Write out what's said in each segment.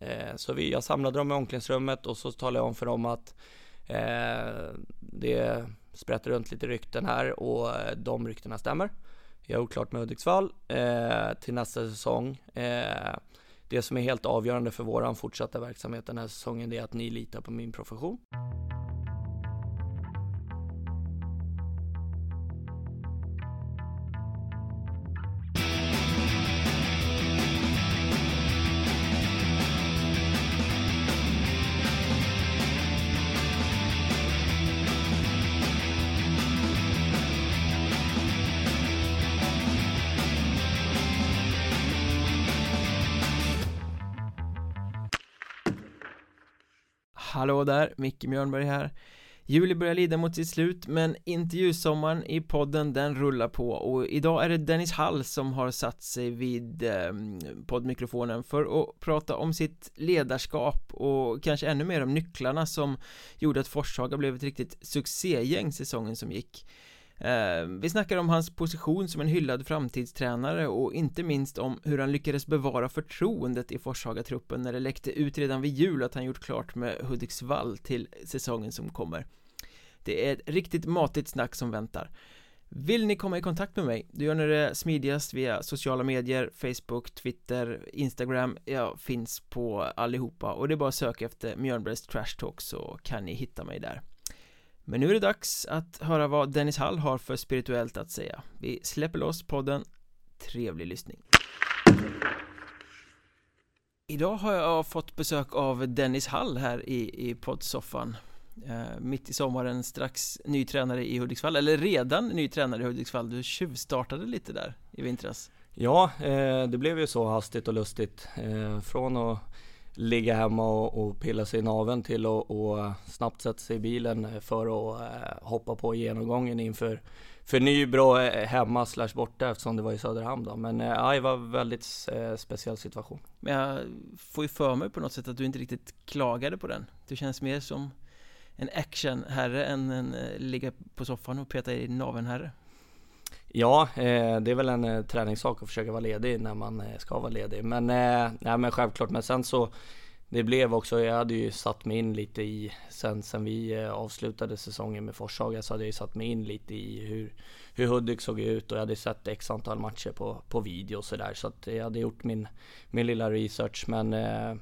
Eh, så vi, jag samlade dem i omklädningsrummet och så talade jag om för dem att eh, det sprätter runt lite rykten här och eh, de ryktena stämmer. Jag har gjort klart med Hudiksvall eh, till nästa säsong. Eh, det som är helt avgörande för våran fortsatta verksamhet den här säsongen det är att ni litar på min profession. Hallå där, Micke Mjörnberg här. Juli börjar lida mot sitt slut men intervjusommaren i podden den rullar på. Och idag är det Dennis Hall som har satt sig vid eh, poddmikrofonen för att prata om sitt ledarskap och kanske ännu mer om nycklarna som gjorde att Forshaga blev ett riktigt succégäng säsongen som gick. Eh, vi snackar om hans position som en hyllad framtidstränare och inte minst om hur han lyckades bevara förtroendet i Forshaga-truppen när det läckte ut redan vid jul att han gjort klart med Hudiksvall till säsongen som kommer. Det är ett riktigt matigt snack som väntar. Vill ni komma i kontakt med mig? Då gör ni det smidigast via sociala medier, Facebook, Twitter, Instagram Jag finns på allihopa och det är bara att söka efter Mjörnbergs Trash Talk så kan ni hitta mig där men nu är det dags att höra vad Dennis Hall har för spirituellt att säga. Vi släpper loss podden. Trevlig lyssning. Idag har jag fått besök av Dennis Hall här i, i poddsoffan. Eh, Mitt i sommaren strax ny tränare i Hudiksvall, eller redan ny tränare i Hudiksvall. Du tjuvstartade lite där i vintras. Ja, eh, det blev ju så hastigt och lustigt eh, Från att ligga hemma och, och pilla sig i naveln till att och snabbt sätta sig i bilen eh, för att eh, hoppa på genomgången inför för Nybro eh, hemma slash borta eftersom det var i Söderhamn då. Men eh, ja, det var en väldigt speciell situation. Men jag får ju för mig på något sätt att du inte riktigt klagade på den. Du känns mer som en actionherre än en ligga på soffan och peta i naveln herre. Ja, eh, det är väl en eh, träningssak att försöka vara ledig när man eh, ska vara ledig. Men, eh, nej, men självklart, men sen så det blev också, jag hade ju satt mig in lite i, sen, sen vi eh, avslutade säsongen med Forshaga så hade jag ju satt mig in lite i hur, hur Hudik såg ut och jag hade sett x antal matcher på, på video och sådär. Så att jag hade gjort min, min lilla research men eh,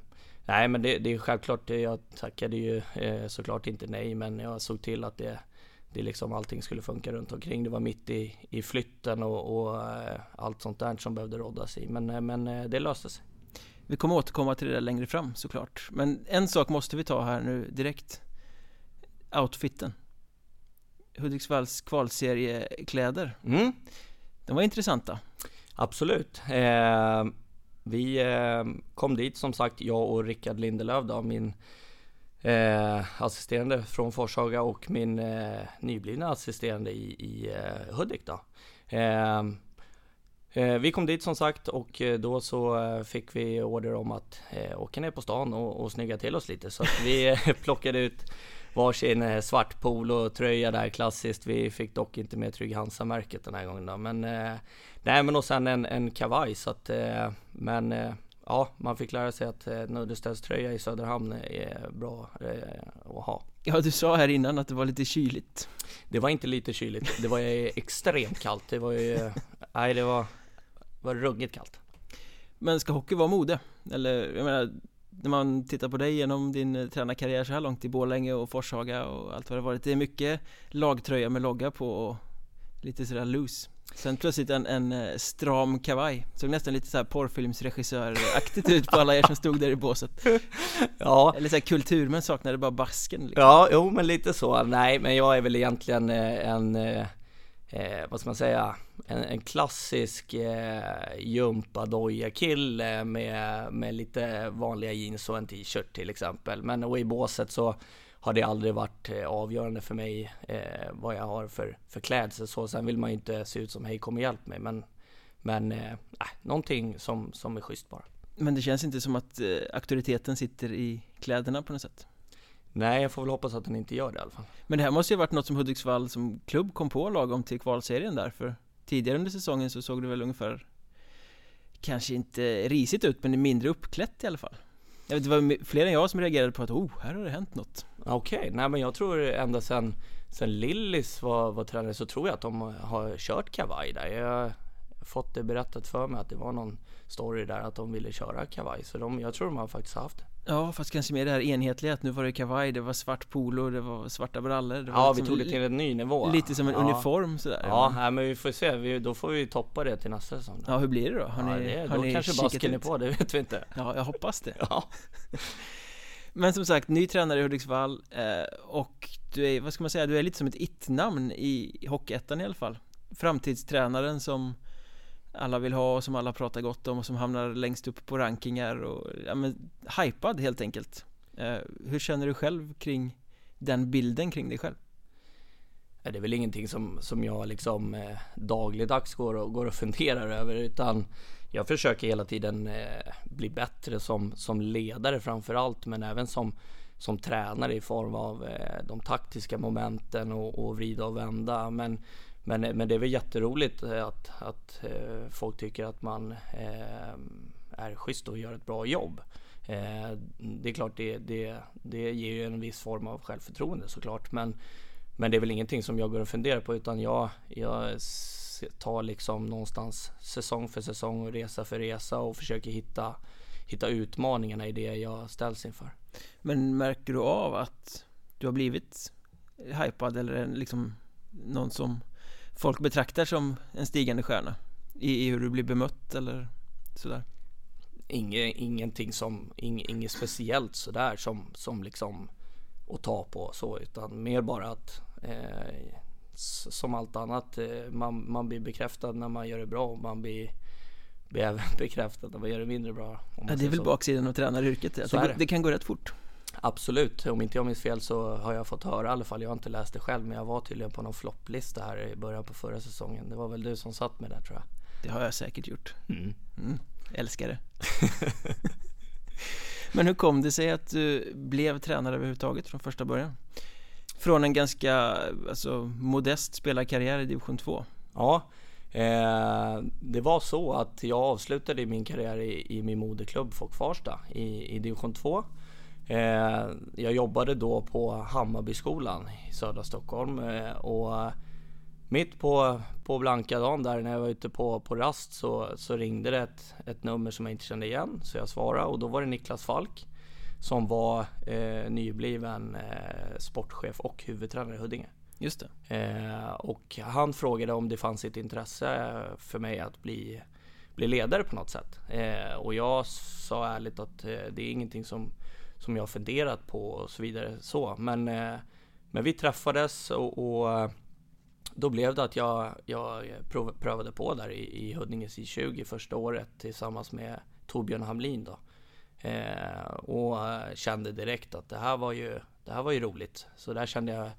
Nej men det, det är självklart, eh, jag tackade ju eh, såklart inte nej men jag såg till att det det liksom allting skulle funka runt omkring. Det var mitt i, i flytten och, och uh, allt sånt där som behövde råddas i. Men, uh, men uh, det löste sig. Vi kommer återkomma till det där längre fram såklart. Men en sak måste vi ta här nu direkt. Outfiten. Hudiksvalls kvalseriekläder. Mm. De var intressanta. Absolut. Eh, vi eh, kom dit som sagt, jag och Rickard Lindelöf då, min eh, assisterande från Forshaga och min eh, nyblivna assisterande i, i eh, Hudik då. Eh, eh, vi kom dit som sagt och eh, då så eh, fick vi order om att eh, åka ner på stan och, och snygga till oss lite så att vi plockade ut varsin svart polotröja där klassiskt. Vi fick dock inte med Trygg Hansa-märket den här gången då. Men nej men och sen en, en kavaj så att men ja, man fick lära sig att eh, Nuddeställströja i Söderhamn är bra eh, att ha. Ja, du sa här innan att det var lite kyligt. Det var inte lite kyligt, det var extremt kallt. Det var ju, nej det var, var ruggigt kallt. Men ska hockey vara mode? Eller, jag menar, när man tittar på dig genom din eh, tränarkarriär så här långt i Borlänge och Forshaga och allt vad det varit Det är mycket lagtröja med logga på och lite sådär loose Sen plötsligt en, en eh, stram kavaj. Såg nästan lite såhär porrfilmsregissöraktigt ut på alla er som stod där i båset. Ja. Eller såhär kulturmän saknade bara basken liksom. Ja, jo men lite så, nej men jag är väl egentligen eh, en, eh, eh, vad ska man säga, en, en klassisk eh, gympadojekille med, med lite vanliga jeans och en t-shirt till exempel. Men och i båset så har det aldrig varit eh, avgörande för mig eh, vad jag har för, för klädsel. Så sen vill man ju inte se ut som hej kom och hjälp mig. Men, men eh, någonting som, som är schysst bara. Men det känns inte som att eh, auktoriteten sitter i kläderna på något sätt? Nej, jag får väl hoppas att den inte gör det i alla fall. Men det här måste ju ha varit något som Hudiksvall som klubb kom på lagom till kvalserien där. För tidigare under säsongen så såg det väl ungefär Kanske inte risigt ut men mindre uppklätt i alla fall Jag vet, det var fler än jag som reagerade på att oh, här har det hänt något Okej, okay. nej men jag tror ända sen, sen Lillis var, var tränare så tror jag att de har kört kavaj där. Jag har fått det berättat för mig att det var någon story där att de ville köra kavaj. Så de, jag tror de har faktiskt haft det. Ja, fast kanske mer det här enhetliga att nu var det kavaj, det var svart polo, det var svarta brallor. Det var ja, liksom vi tog det till en ny nivå. Lite som en ja. uniform sådär. Ja, nej, men vi får se. Vi, då får vi toppa det till nästa säsong. Ja, hur blir det då? Har ja, ni, det, har då ni kanske basken är på, det vet vi inte. Ja, jag hoppas det. Ja. Men som sagt, ny tränare i Hudiksvall eh, och du är, vad ska man säga, du är lite som ett it-namn i Hockeyettan i alla fall. Framtidstränaren som alla vill ha och som alla pratar gott om och som hamnar längst upp på rankingar och ja men hypad helt enkelt. Eh, hur känner du själv kring den bilden kring dig själv? Det är väl ingenting som, som jag liksom eh, dagligdags går och, går och funderar över utan jag försöker hela tiden eh, bli bättre som, som ledare framför allt men även som, som tränare i form av eh, de taktiska momenten och, och vrida och vända. Men, men, men det är väl jätteroligt eh, att, att eh, folk tycker att man eh, är schysst och gör ett bra jobb. Eh, det är klart det, det, det ger ju en viss form av självförtroende såklart men, men det är väl ingenting som jag går och funderar på utan jag, jag tar liksom någonstans säsong för säsong och resa för resa och försöker hitta, hitta utmaningarna i det jag ställs inför. Men märker du av att du har blivit hypad eller liksom någon som folk betraktar som en stigande stjärna? I, i hur du blir bemött eller sådär? Inge, ingenting som, ing, inget speciellt sådär som, som liksom att ta på så utan mer bara att eh, som allt annat. Eh, man, man blir bekräftad när man gör det bra och man blir, blir även bekräftad när man gör det mindre bra. Ja, det är väl så. baksidan av tränaryrket. Det, det, det kan gå rätt fort. Absolut, om inte jag minns fel så har jag fått höra i alla fall. Jag har inte läst det själv men jag var tydligen på någon flopplista här i början på förra säsongen. Det var väl du som satt med där tror jag. Det har jag säkert gjort. Mm. Mm, älskar det. men hur kom det sig att du blev tränare överhuvudtaget från första början? Från en ganska alltså, modest spelarkarriär i division 2 Ja eh, Det var så att jag avslutade min karriär i, i min moderklubb Fock Farsta i, i division 2 eh, Jag jobbade då på Hammarbyskolan i södra Stockholm eh, och mitt på, på blanka dagen där när jag var ute på, på rast så, så ringde det ett, ett nummer som jag inte kände igen så jag svarade och då var det Niklas Falk som var eh, nybliven eh, sportchef och huvudtränare i Huddinge. Just det. Eh, och han frågade om det fanns ett intresse för mig att bli, bli ledare på något sätt. Eh, och jag sa ärligt att eh, det är ingenting som, som jag funderat på och så vidare. Så. Men, men vi träffades och, och då blev det att jag, jag prov, prövade på där i, i Huddinges I20 första året tillsammans med Torbjörn Hamlin då. Eh, och kände direkt att det här var ju, det här var ju roligt. Så där kände jag,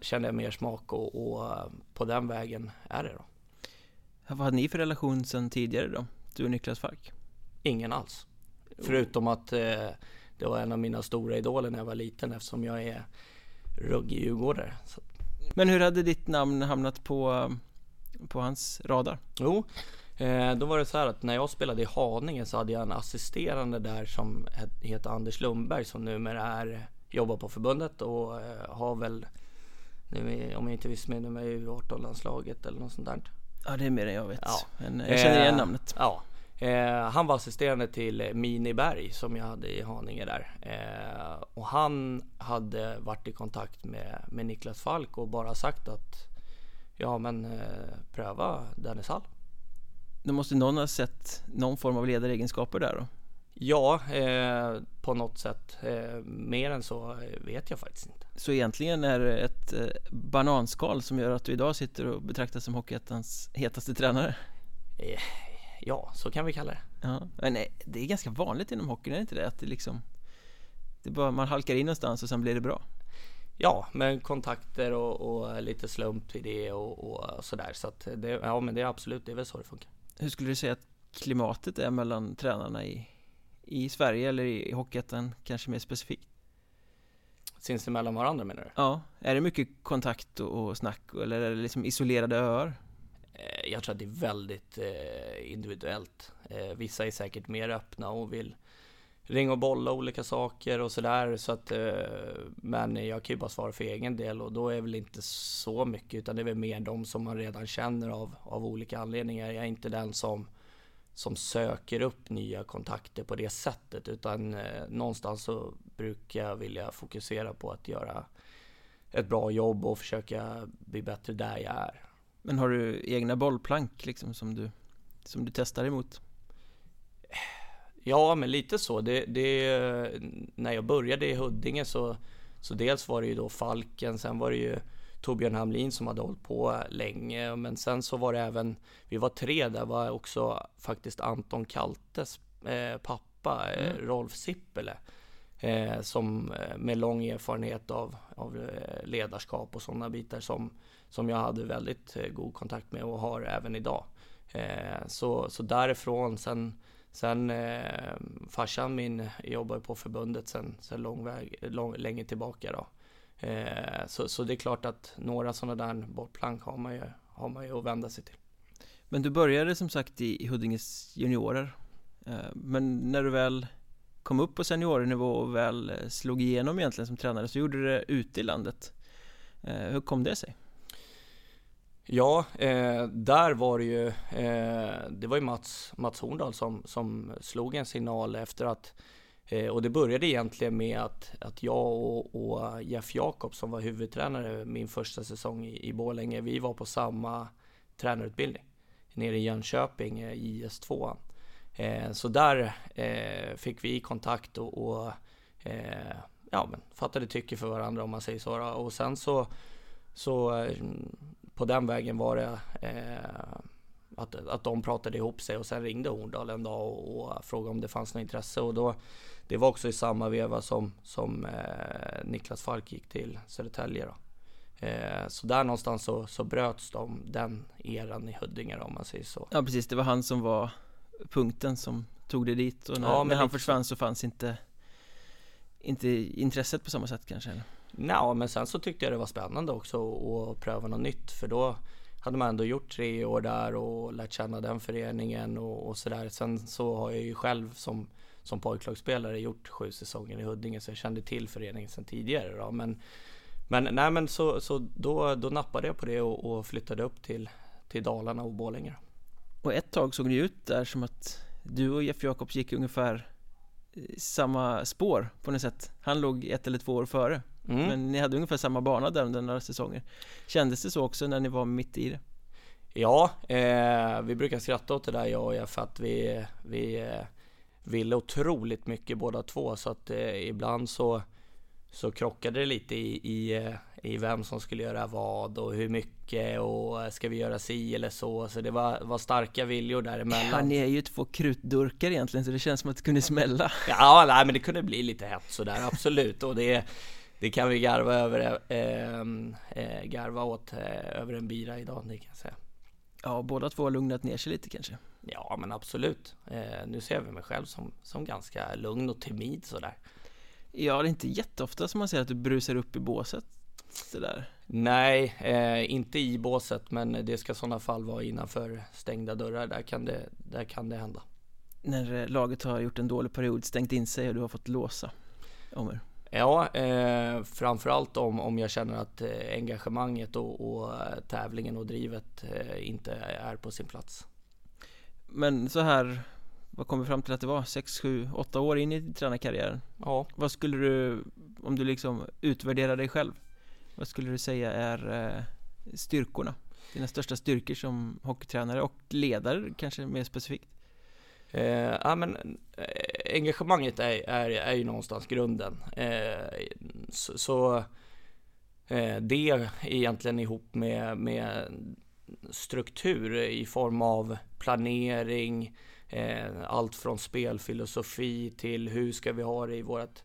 kände jag mer smak och, och på den vägen är det då. Vad hade ni för relation sedan tidigare då? Du och Niklas Falk? Ingen alls. Förutom att eh, det var en av mina stora idoler när jag var liten eftersom jag är ruggig djurgårdare. Men hur hade ditt namn hamnat på, på hans radar? Jo, Eh, då var det så här att när jag spelade i Haninge så hade jag en assisterande där som heter Anders Lundberg som numera är, jobbar på förbundet och eh, har väl, nu, om jag inte missminner mig, U18-landslaget eller något sånt där. Ja, det är mer än jag vet. Ja. Men jag känner igen eh, namnet. Ja. Eh, han var assisterande till Mini Berg som jag hade i Haninge där. Eh, och han hade varit i kontakt med, med Niklas Falk och bara sagt att ja men eh, pröva Dennis Hall. Då måste någon ha sett någon form av ledaregenskaper där då? Ja, eh, på något sätt. Eh, mer än så vet jag faktiskt inte. Så egentligen är det ett eh, bananskal som gör att du idag sitter och betraktas som Hockeyettans hetaste tränare? Eh, ja, så kan vi kalla det. Ja, men eh, det är ganska vanligt inom hockeyn, är det inte det? Att det liksom det bara, man halkar in någonstans och sen blir det bra. Ja, med kontakter och, och lite slump i det och, och sådär. Så att det, ja, men det är absolut, det är väl så det funkar. Hur skulle du säga att klimatet är mellan tränarna i, i Sverige eller i Hockeyettan kanske mer specifikt? Sinsemellan varandra menar du? Ja, är det mycket kontakt och snack eller är det liksom isolerade öar? Eh, jag tror att det är väldigt eh, individuellt. Eh, vissa är säkert mer öppna och vill ringa och bolla olika saker och sådär. Så att, eh, men jag kan ju bara svara för egen del och då är det väl inte så mycket utan det är väl mer de som man redan känner av, av olika anledningar. Jag är inte den som, som söker upp nya kontakter på det sättet utan eh, någonstans så brukar jag vilja fokusera på att göra ett bra jobb och försöka bli bättre där jag är. Men har du egna bollplank liksom som du, som du testar emot? Ja, men lite så. Det, det, när jag började i Huddinge så, så dels var det ju då Falken, sen var det ju Torbjörn Hamlin som hade hållit på länge, men sen så var det även, vi var tre där, var också faktiskt Anton Kaltes eh, pappa, eh, mm. Rolf Sippele, eh, som eh, med lång erfarenhet av, av eh, ledarskap och sådana bitar som, som jag hade väldigt eh, god kontakt med och har även idag. så, så därifrån, sen Sen eh, farsan min jobbar på förbundet sen, sen lång väg, lång, länge tillbaka då. Eh, så, så det är klart att några sådana där bortplank har man, ju, har man ju att vända sig till. Men du började som sagt i, i Huddinges juniorer. Eh, men när du väl kom upp på seniornivå och väl eh, slog igenom egentligen som tränare så gjorde du det ute i landet. Eh, hur kom det sig? Ja, eh, där var det ju, eh, det var ju Mats, Mats Horndal som, som slog en signal efter att, eh, och det började egentligen med att, att jag och, och Jeff Jakob som var huvudtränare min första säsong i, i Borlänge, vi var på samma tränarutbildning nere i Jönköping, eh, IS2. Eh, så där eh, fick vi kontakt och, och eh, ja, men fattade tycke för varandra om man säger så. Och sen så, så eh, på den vägen var det eh, att, att de pratade ihop sig och sen ringde Horndal en dag och, och frågade om det fanns något intresse och då det var också i samma veva som, som eh, Niklas Falk gick till Södertälje. Då. Eh, så där någonstans så, så bröts de, den eran i Huddinge om man säger så. Ja precis, det var han som var punkten som tog det dit och när, ja, när han försvann så fanns inte inte intresset på samma sätt kanske? Eller? Ja, men sen så tyckte jag det var spännande också att pröva något nytt för då hade man ändå gjort tre år där och lärt känna den föreningen och, och sådär. Sen så har jag ju själv som, som pojklagsspelare gjort sju säsonger i Huddinge så jag kände till föreningen sedan tidigare. Då. Men, men, nej, men så, så då, då nappade jag på det och, och flyttade upp till, till Dalarna och Borlänge. Och ett tag såg det ut där som att du och Jeff Jakobs gick ungefär eh, samma spår på något sätt Han låg ett eller två år före mm. Men ni hade ungefär samma bana där under några säsonger Kändes det så också när ni var mitt i det? Ja, eh, vi brukar skratta åt det där jag och jag för att vi, vi eh, ville otroligt mycket båda två så att eh, ibland så så krockade det lite i, i, eh, i vem som skulle göra vad och hur mycket och eh, ska vi göra si eller så. Så det var, var starka viljor däremellan. Ja, ni är ju två krutdurkar egentligen så det känns som att det kunde smälla. Ja, nej, men det kunde bli lite hett sådär, absolut. Och det, det kan vi garva över, eh, eh, garva åt eh, över en bira idag, det kan jag säga. Ja, båda två har lugnat ner sig lite kanske. Ja, men absolut. Eh, nu ser vi mig själv som, som ganska lugn och timid sådär. Ja, det är inte jätteofta som man ser att du brusar upp i båset sådär. Nej, eh, inte i båset, men det ska i sådana fall vara innanför stängda dörrar. Där kan det, där kan det hända. När eh, laget har gjort en dålig period, stängt in sig och du har fått låsa Omer? Ja, eh, framförallt om, om jag känner att eh, engagemanget och, och eh, tävlingen och drivet eh, inte är på sin plats. Men så här vad kom vi fram till att det var? 6, 7, 8 år in i tränarkarriären? Ja Vad skulle du, om du liksom utvärderar dig själv Vad skulle du säga är eh, styrkorna? Dina största styrkor som hockeytränare och ledare kanske mer specifikt? Eh, ja men eh, engagemanget är, är, är ju någonstans grunden eh, Så, så eh, det egentligen ihop med, med struktur i form av planering Eh, allt från spelfilosofi till hur ska vi ha det i vårt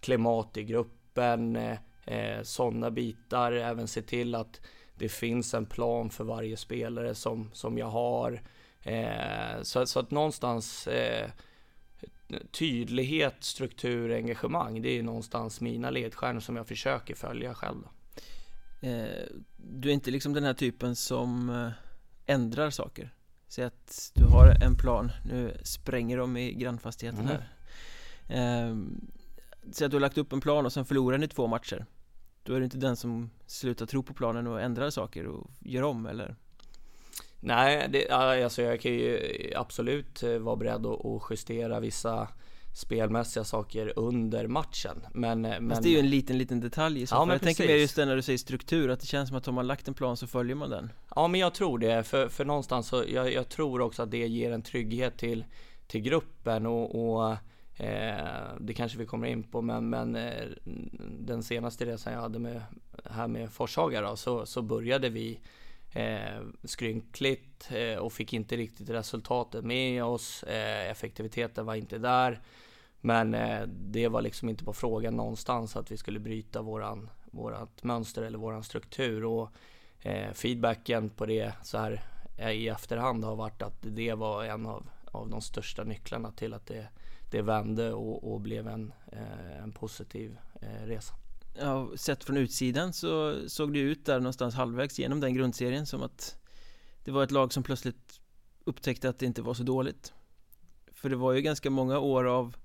klimat i gruppen. Eh, eh Sådana bitar. Även se till att det finns en plan för varje spelare som, som jag har. Eh, så, så, att någonstans eh, tydlighet, struktur, engagemang. Det är någonstans mina ledstjärnor som jag försöker följa själv. Eh, du är inte liksom den här typen som eh, ändrar saker? Säg att du har en plan, nu spränger de i grannfastigheten mm. här eh, Så att du har lagt upp en plan och sen förlorar ni två matcher Då är det inte den som slutar tro på planen och ändrar saker och gör om eller? Nej, det, alltså jag kan ju absolut eh, vara beredd att justera vissa spelmässiga saker under matchen. Men, eh, men... Fast det är ju en liten, liten detalj i så ja, fall. men Jag precis. tänker mer just det när du säger struktur, att det känns som att om man lagt en plan så följer man den. Ja, men jag tror det. För, för någonstans så, jag, jag tror också att det ger en trygghet till, till gruppen och, och eh, det kanske vi kommer in på, men, men eh, den senaste resan jag hade med, här med Forshaga då, så, så började vi eh, skrynkligt eh, och fick inte riktigt resultatet med oss. Eh, effektiviteten var inte där. Men eh, det var liksom inte på frågan någonstans att vi skulle bryta våran, vårat mönster eller våran struktur. Och eh, feedbacken på det så här eh, i efterhand har varit att det var en av, av de största nycklarna till att det, det vände och, och blev en, eh, en positiv eh, resa. Ja, sett från utsidan så såg det ut där någonstans halvvägs genom den grundserien som att det var ett lag som plötsligt upptäckte att det inte var så dåligt. För det var ju ganska många år av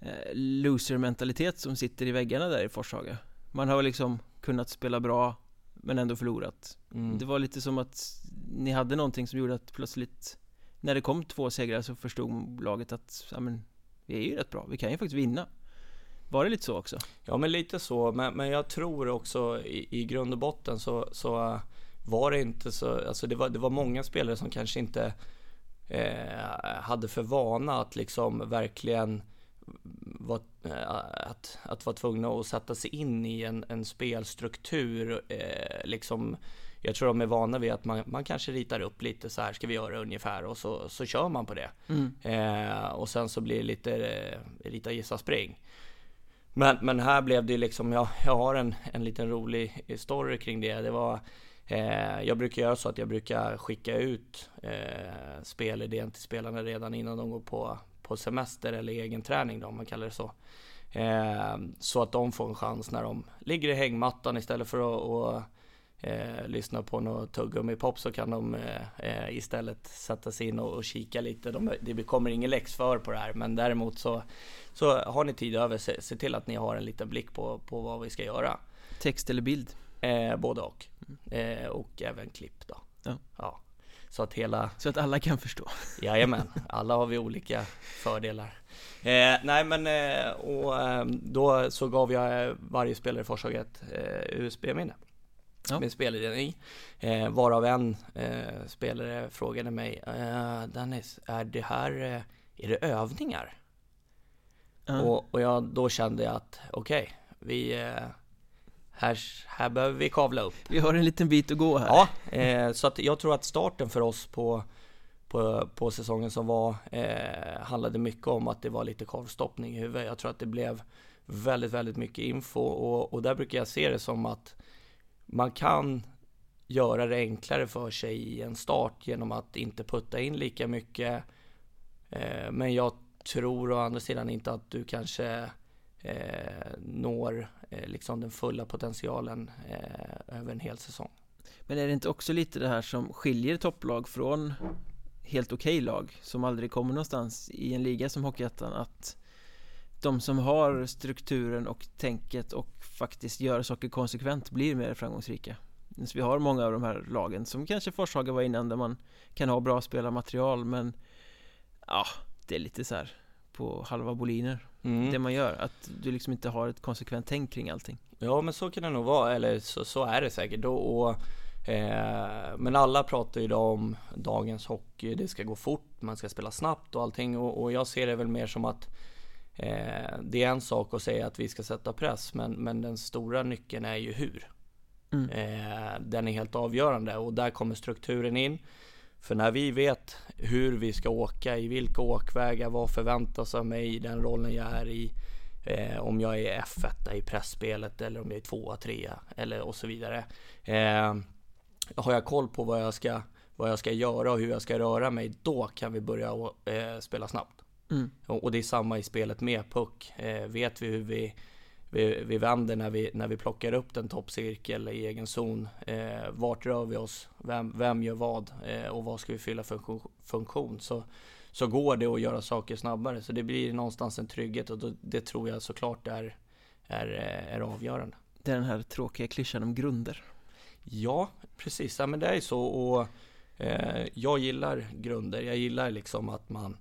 eh, loser-mentalitet som sitter i väggarna där i Forshaga. Man har liksom kunnat spela bra men ändå förlorat. Mm. Det var lite som att ni hade någonting som gjorde att plötsligt när det kom två segrar så förstod laget att ja, men, vi är ju rätt bra, vi kan ju faktiskt vinna. Var det lite så också? Ja men lite så, men, men jag tror också i, i grund och botten så, så var det inte så, alltså det var, det var många spelare som kanske inte eh, hade för vana att liksom verkligen var, eh, att, att vara tvungna att sätta sig in i en, en spelstruktur. Eh, liksom, jag tror de är vana vid att man, man kanske ritar upp lite så här ska vi göra ungefär och så, så kör man på det. Mm. Eh, och sen så blir det lite eh, rita gissa spring. Men, men här blev det liksom, jag, jag har en, en liten rolig story kring det. Det var eh, jag brukar göra så att jag brukar skicka ut eh, spelidén till spelarna redan innan de går på, på semester eller egen träning då, om man kallar det så. Eh, så att de får en chans när de ligger i hängmattan istället för att och, eh, lyssna på något tuggummi-pop så kan de eh, istället sätta sig in och, och kika lite. De, det kommer ingen läxför på det här men däremot så, så har ni tid över, se, se till att ni har en liten blick på, på vad vi ska göra. Text eller bild? Eh, både och. Eh, och även klipp då. Ja. ja. Så att hela... Så att alla kan förstå? Jajamän, alla har vi olika fördelar. Eh, nej men eh, och eh, då så gav jag varje spelare i Forshaga ett eh, USB-minne. Ja. Med spelidén i. Eh, varav en eh, spelare frågade mig, eh, Dennis, är det här, eh, är det övningar? Ja. Och, och jag, då kände jag att okej, vi eh, här, här behöver vi kavla upp. Vi har en liten bit att gå här. Ja, eh, så att jag tror att starten för oss på, på, på säsongen som var eh, handlade mycket om att det var lite korvstoppning i huvudet. Jag tror att det blev väldigt, väldigt mycket info och, och där brukar jag se det som att man kan göra det enklare för sig i en start genom att inte putta in lika mycket. Eh, men jag tror å andra sidan inte att du kanske eh, når eh, liksom den fulla potentialen eh, över en hel säsong. Men är det inte också lite det här som skiljer topplag från helt okej lag som aldrig kommer någonstans i en liga som Hockeyettan att de som har strukturen och tänket och faktiskt gör saker konsekvent blir mer framgångsrika. Så vi har många av de här lagen som kanske Forshaga var innan där man kan ha bra spelarmaterial men ja, det är lite så här på halva boliner Mm. det man gör, att du liksom inte har ett konsekvent tänk kring allting. Ja men så kan det nog vara, eller så, så är det säkert. Och, och, eh, men alla pratar ju idag om dagens hockey, det ska gå fort, man ska spela snabbt och allting. Och, och jag ser det väl mer som att eh, det är en sak att säga att vi ska sätta press, men, men den stora nyckeln är ju hur. Mm. Eh, den är helt avgörande och där kommer strukturen in. För när vi vet hur vi ska åka, i vilka åkvägar, vad förväntas av mig i den rollen jag är i. Eh, om jag är F1 i pressspelet eller om jag är 2 3 eller och så vidare. Eh, har jag koll på vad jag, ska, vad jag ska göra och hur jag ska röra mig, då kan vi börja eh, spela snabbt. Mm. Och, det är samma i spelet med puck. Eh, vet vi hur vi vi, vi vänder när vi, när vi plockar upp den toppcirkel i egen zon. Eh, vart rör vi oss? Vem, vem gör vad? Eh, och vad ska vi fylla för funktion? Så, så går det att göra saker snabbare. Så det blir någonstans en trygghet och då, det tror jag såklart är, är, är avgörande. Det är den här tråkiga klyschan om grunder. Ja, precis. Ja, men det är så och eh, jag gillar grunder. Jag gillar liksom att man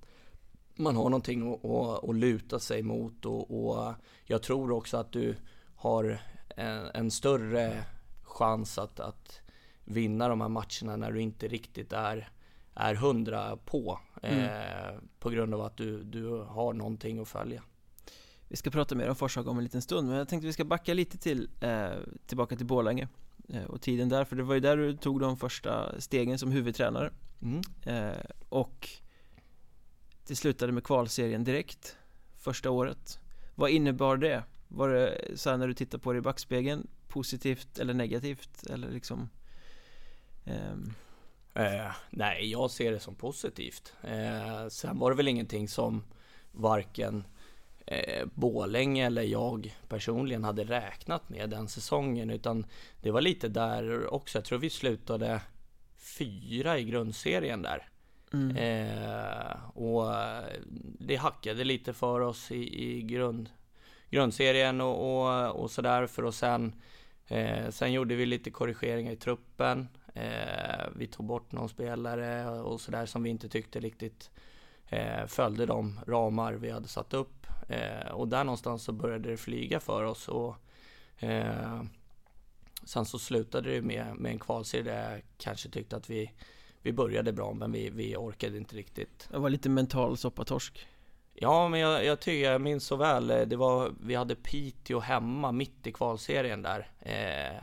man har någonting att, att, att luta sig mot och, och, jag tror också att du har en, en större chans att, att vinna de här matcherna när du inte riktigt är är hundra på mm. eh, på grund av att du, du har någonting att följa. Vi ska prata mer om Forshaga om en liten stund men jag tänkte vi ska backa lite till eh, tillbaka till Borlänge eh, och tiden där för det var ju där du tog de första stegen som huvudtränare mm. Eh, och det slutade med kvalserien direkt första året Vad innebar det? Var det så här när du tittar på det i backspegeln positivt eller negativt eller liksom ehm... eh, Nej, jag ser det som positivt eh, Sen var det väl ingenting som varken eh, Bålänge eller jag personligen hade räknat med den säsongen utan det var lite där också. Jag tror vi slutade fyra i grundserien där. Mm. Eh, och det hackade lite för oss i, i grund, grundserien och, och, och sådär för och sen eh, Sen gjorde vi lite korrigeringar i truppen. Eh, vi tog bort någon spelare och sådär som vi inte tyckte riktigt eh, följde de ramar vi hade satt upp. Eh, och där någonstans så började det flyga för oss. Och, eh, sen så slutade det med, med en kvalserie där jag kanske tyckte att vi vi började bra men vi, vi orkade inte riktigt. Det var lite mental soppatorsk. Ja, men jag, jag tycker jag minns så väl. Det var, vi hade Piteå hemma mitt i kvalserien där. Eh,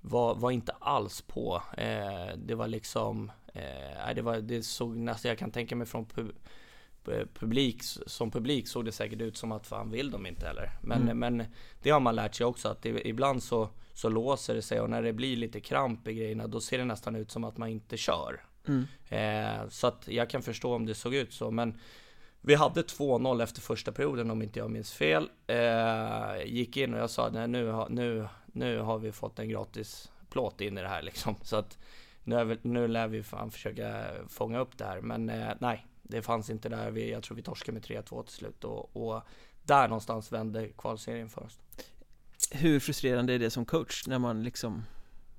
var, var inte alls på. Eh, det var liksom, eh, det, var, det såg nästan, jag kan tänka mig från pub, publik, som publik såg det säkert ut som att fan vill de inte heller. Men, mm. men det har man lärt sig också att det, ibland så, så låser det sig och när det blir lite kramp i grejerna då ser det nästan ut som att man inte kör. Mm. Eh, så att jag kan förstå om det såg ut så men vi hade 2-0 efter första perioden om inte jag minns fel. Eh, gick in och jag sa nej, nu, nu, nu har vi fått en gratis plåt in i det här liksom. Så att nu, nu lär vi fan försöka fånga upp det här. Men eh, nej, det fanns inte där. Vi, jag tror vi torskade med 3-2 till slut och, och där någonstans vände kvalserien för oss. Hur frustrerande är det som coach när man liksom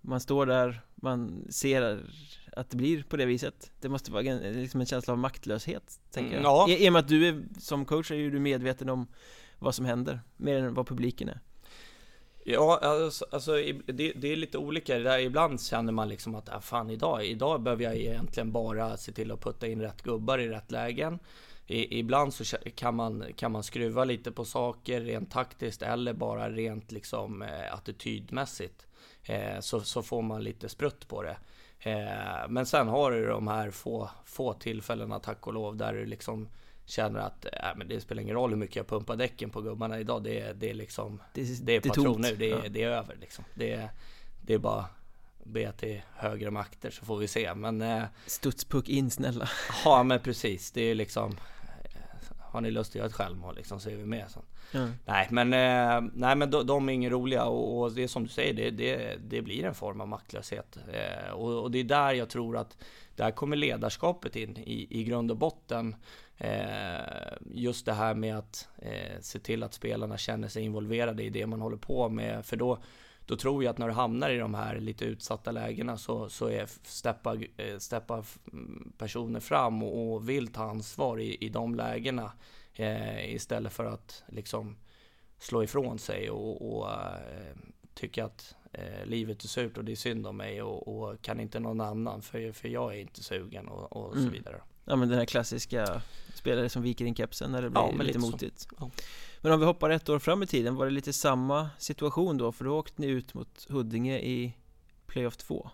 man står där, man ser att det blir på det viset Det måste vara liksom en känsla av maktlöshet, tänker jag ja. I, I och med att du är, som coach är ju du medveten om vad som händer, mer än vad publiken är Ja, alltså, alltså det, det, är lite olika. Där ibland känner man liksom att, ah, fan idag, idag behöver jag egentligen bara se till att putta in rätt gubbar i rätt lägen. I, ibland så kan man, kan man skruva lite på saker rent taktiskt eller bara rent liksom eh, attitydmässigt. Eh, så, så får man lite sprutt på det. Eh, men sen har du de här få, få tillfällena, tack och lov, där du liksom känner att äh, men det spelar ingen roll hur mycket jag pumpar däcken på gubbarna idag. Det är, det är liksom, det, det är patron nu, det är, ja. det är över liksom. Det är, det är bara be till högre makter så får vi se. Men... Eh, Studspuck in snälla. Ja men precis, det är liksom har ni lust att göra ett självmål liksom så är vi med sen. Mm. Nej men, eh, nej, men de, de, är inga roliga och, och, det är som du säger, det, det, det blir en form av maktlöshet. Eh, och, och, det är där jag tror att där kommer ledarskapet in i, i grund och botten. Eh, just det här med att eh, se till att spelarna känner sig involverade i det man håller på med. För då, då tror jag att när du hamnar i de här lite utsatta lägena så, så är steppa, eh, steppa personer fram och, och vill ta ansvar i, i de lägena eh, istället för att liksom slå ifrån sig och, och eh, tycka att eh, livet är surt och det är synd om mig och, och, kan inte någon annan för, för jag är inte sugen och, och mm. så vidare. Ja men den här klassiska spelare som viker in kepsen när det blir ja, lite, lite motigt. Ja. Men om vi hoppar ett år fram i tiden, var det lite samma situation då? För då åkte ni ut mot Huddinge i Playoff 2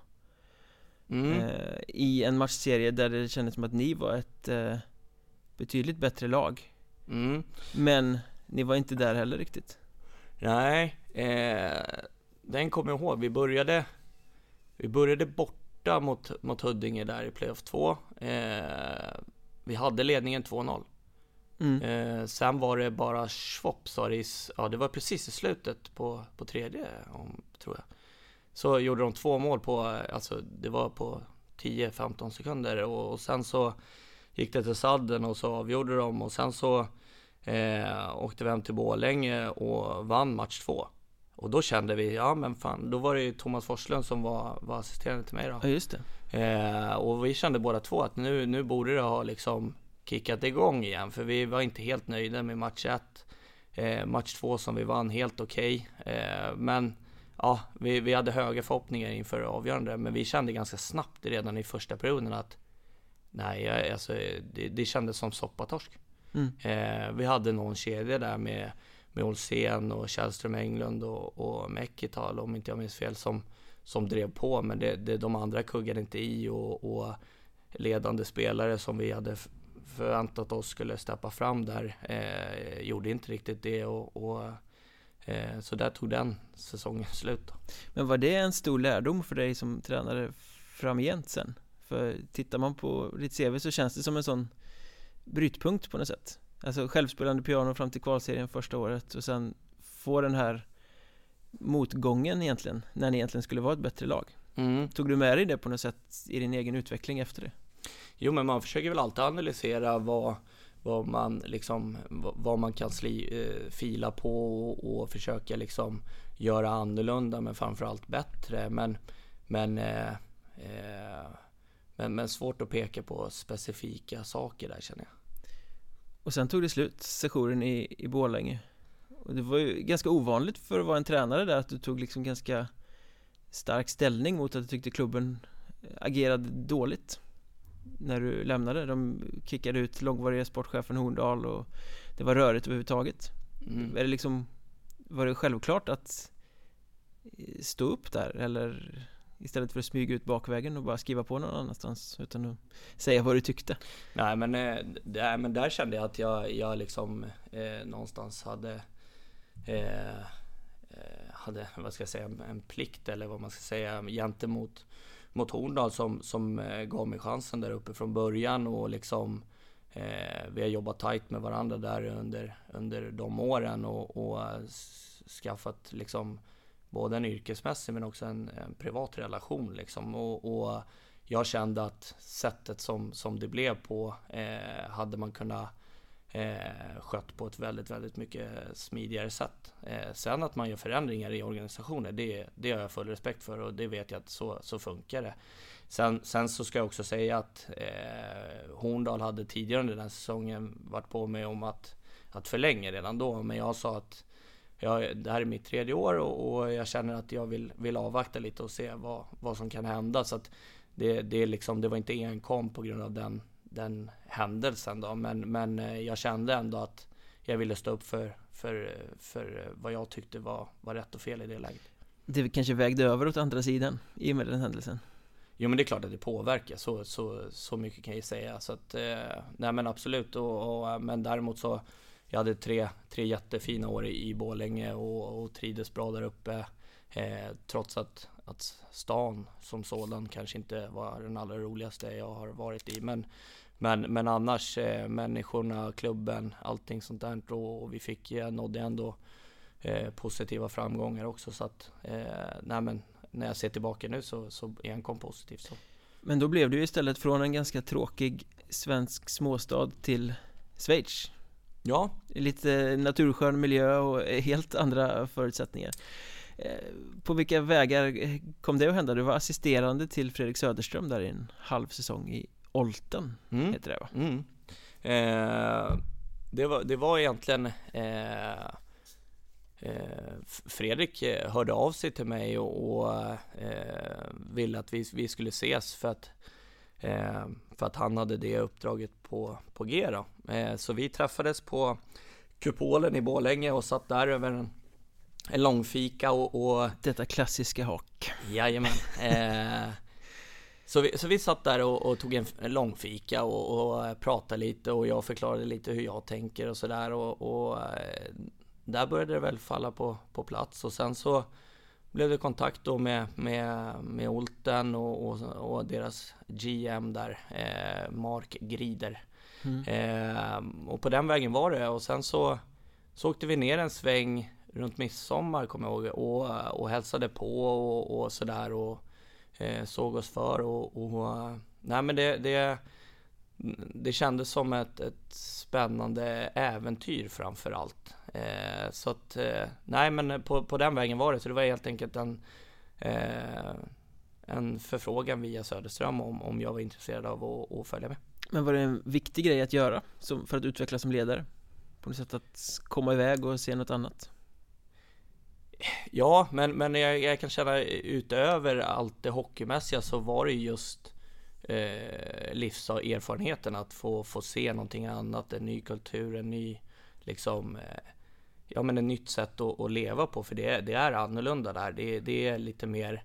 mm. eh, I en matchserie där det kändes som att ni var ett eh, betydligt bättre lag mm. Men ni var inte där heller riktigt Nej, eh, den kommer jag ihåg. Vi började, vi började borta mot, mot Huddinge där i Playoff 2 eh, Vi hade ledningen 2-0 Mm. Eh, sen var det bara Schwopp ja det var precis i slutet på, på tredje, om, tror jag. Så gjorde de två mål på, alltså det var på 10-15 sekunder och, och, sen så gick det till sadden och så avgjorde de och sen så eh, åkte vi hem till Borlänge och vann match två. Och då kände vi, ja men fan, då var det ju Thomas Forslund som var, var assisterande till mig då. Ja, just det. Eh, och vi kände båda två att nu, nu borde det ha liksom kickat igång igen, för vi var inte helt nöjda med match ett. Eh, match två som vi vann helt okej, okay. eh, men ja, vi, vi hade höga förhoppningar inför avgörande, men vi kände ganska snabbt redan i första perioden att nej, alltså det, det kändes som soppatorsk. Mm. Eh, vi hade någon kedja där med, med Olsén och Källström Englund och, och Mekital om inte jag minns fel som, som drev på men det, det, de andra kuggade inte i och, och ledande spelare som vi hade förväntat oss skulle steppa fram där eh, gjorde inte riktigt det och, och eh, så där tog den säsongen slut. Men var det en stor lärdom för dig som tränare framgent sen? För tittar man på ditt CV så känns det som en sån brytpunkt på något sätt Alltså självspelande piano fram till kvalserien första året och sen få den här motgången egentligen när ni egentligen skulle vara ett bättre lag mm. Tog du med dig det på något sätt i din egen utveckling efter det? Jo men man försöker väl alltid analysera vad, vad man liksom vad man kan sli, eh, fila på och, och försöka liksom göra annorlunda men framförallt bättre men men eh, eh, men, men svårt att peka på specifika saker där känner jag. Och sen tog det slut, sessionen i, i Borlänge. Och det var ju ganska ovanligt för att vara en tränare där att du tog liksom ganska stark ställning mot att du tyckte klubben agerade dåligt när du lämnade. De kickade ut långvariga sportchefen Horndal och det var rörigt överhuvudtaget. Mm. Är det liksom, var det självklart att stå upp där eller Istället för att smyga ut bakvägen och bara skriva på någon annanstans utan att säga vad du tyckte Nej men, eh, där, men där kände jag att jag, jag liksom eh, någonstans hade eh, eh, hade, vad ska jag säga, en plikt eller vad man ska säga gentemot mot Horndal som, som eh, gav mig chansen där uppe från början och liksom eh, vi har jobbat tight med varandra där under, under de åren och, och eh, skaffat liksom både en yrkesmässig men också en, en privat relation liksom. Och, och, jag kände att sättet som, som det blev på eh, hade man kunnat eh, skött på ett väldigt, väldigt mycket smidigare sätt. Eh, sen att man gör förändringar i organisationer, det, det har jag full respekt för och det vet jag att så, så funkar det. Sen, sen så ska jag också säga att eh, Horndal hade tidigare under den säsongen varit på mig om att, att förlänga redan då, men jag sa att jag, det här är mitt tredje år och, och, jag känner att jag vill, vill avvakta lite och se vad, vad som kan hända. Så att det, det, liksom, det var inte enkom på grund av den, den händelsen då, men, men eh, jag kände ändå att jag ville stå upp för, för, för vad jag tyckte var, var rätt och fel i det läget. Det kanske vägde över åt andra sidan i och med den händelsen? Jo men det är klart att det påverkar, så, så, så mycket kan jag ju säga. Så att, eh, nej men absolut, och, och, men däremot så jag hade tre, tre jättefina år i, i Borlänge och, och trivdes bra där uppe. Eh, trots att, att stan som sådan kanske inte var den allra roligaste jag har varit i. Men, men, men annars, eh, människorna, klubben, allting sånt där. Och, och vi fick, jag eh, nådde ändå eh, positiva framgångar också. Så att, eh, men, när jag ser tillbaka nu så, så är enkom positivt. Så. Men då blev du istället från en ganska tråkig svensk småstad till Schweiz Ja Lite naturskön miljö och helt andra förutsättningar eh, På vilka vägar kom det att hända? Du var assisterande till Fredrik Söderström där i en halv säsong i Olten mm. heter det va? Mm. Eh, det, var, det var egentligen eh, eh Fredrik eh, hörde av sig till mig och, och eh, ville att vi, vi skulle ses för att Eh, för att han hade det uppdraget på, på G då. Så vi träffades på Kupolen i Borlänge och satt där över en, en långfika och, och... Detta klassiska hak. Jajamän. Eh, så, vi, så vi satt där och, och tog en, långfika och, och pratade lite och jag förklarade lite hur jag tänker och sådär och, och eh, där började det väl falla på, på plats och sen så blev det kontakt då med, med, med Olten och, och, och deras GM där, eh, Mark Grider. Mm. Eh, och på den vägen var det och sen så, så åkte vi ner en sväng runt midsommar kommer jag ihåg och, och hälsade på och, och sådär och eh, Eh, såg oss för och, och eh, nej men det, det det kändes som ett, ett spännande äventyr framför allt. Eh, så att, eh, nej men på, på den vägen var det. Så det var helt enkelt en, eh, en förfrågan via Söderström om, om jag var intresserad av att, att följa med. Men var det en viktig grej att göra som, för att utvecklas som ledare? På något sätt att komma iväg och se något annat? Ja, men, men jag, jag kan känna utöver allt det hockeymässiga så var det just eh, livserfarenheten att få, få se någonting annat, en ny kultur, en ny liksom eh, ja men ett nytt sätt att, att, leva på för det, det är annorlunda där. Det, det är lite mer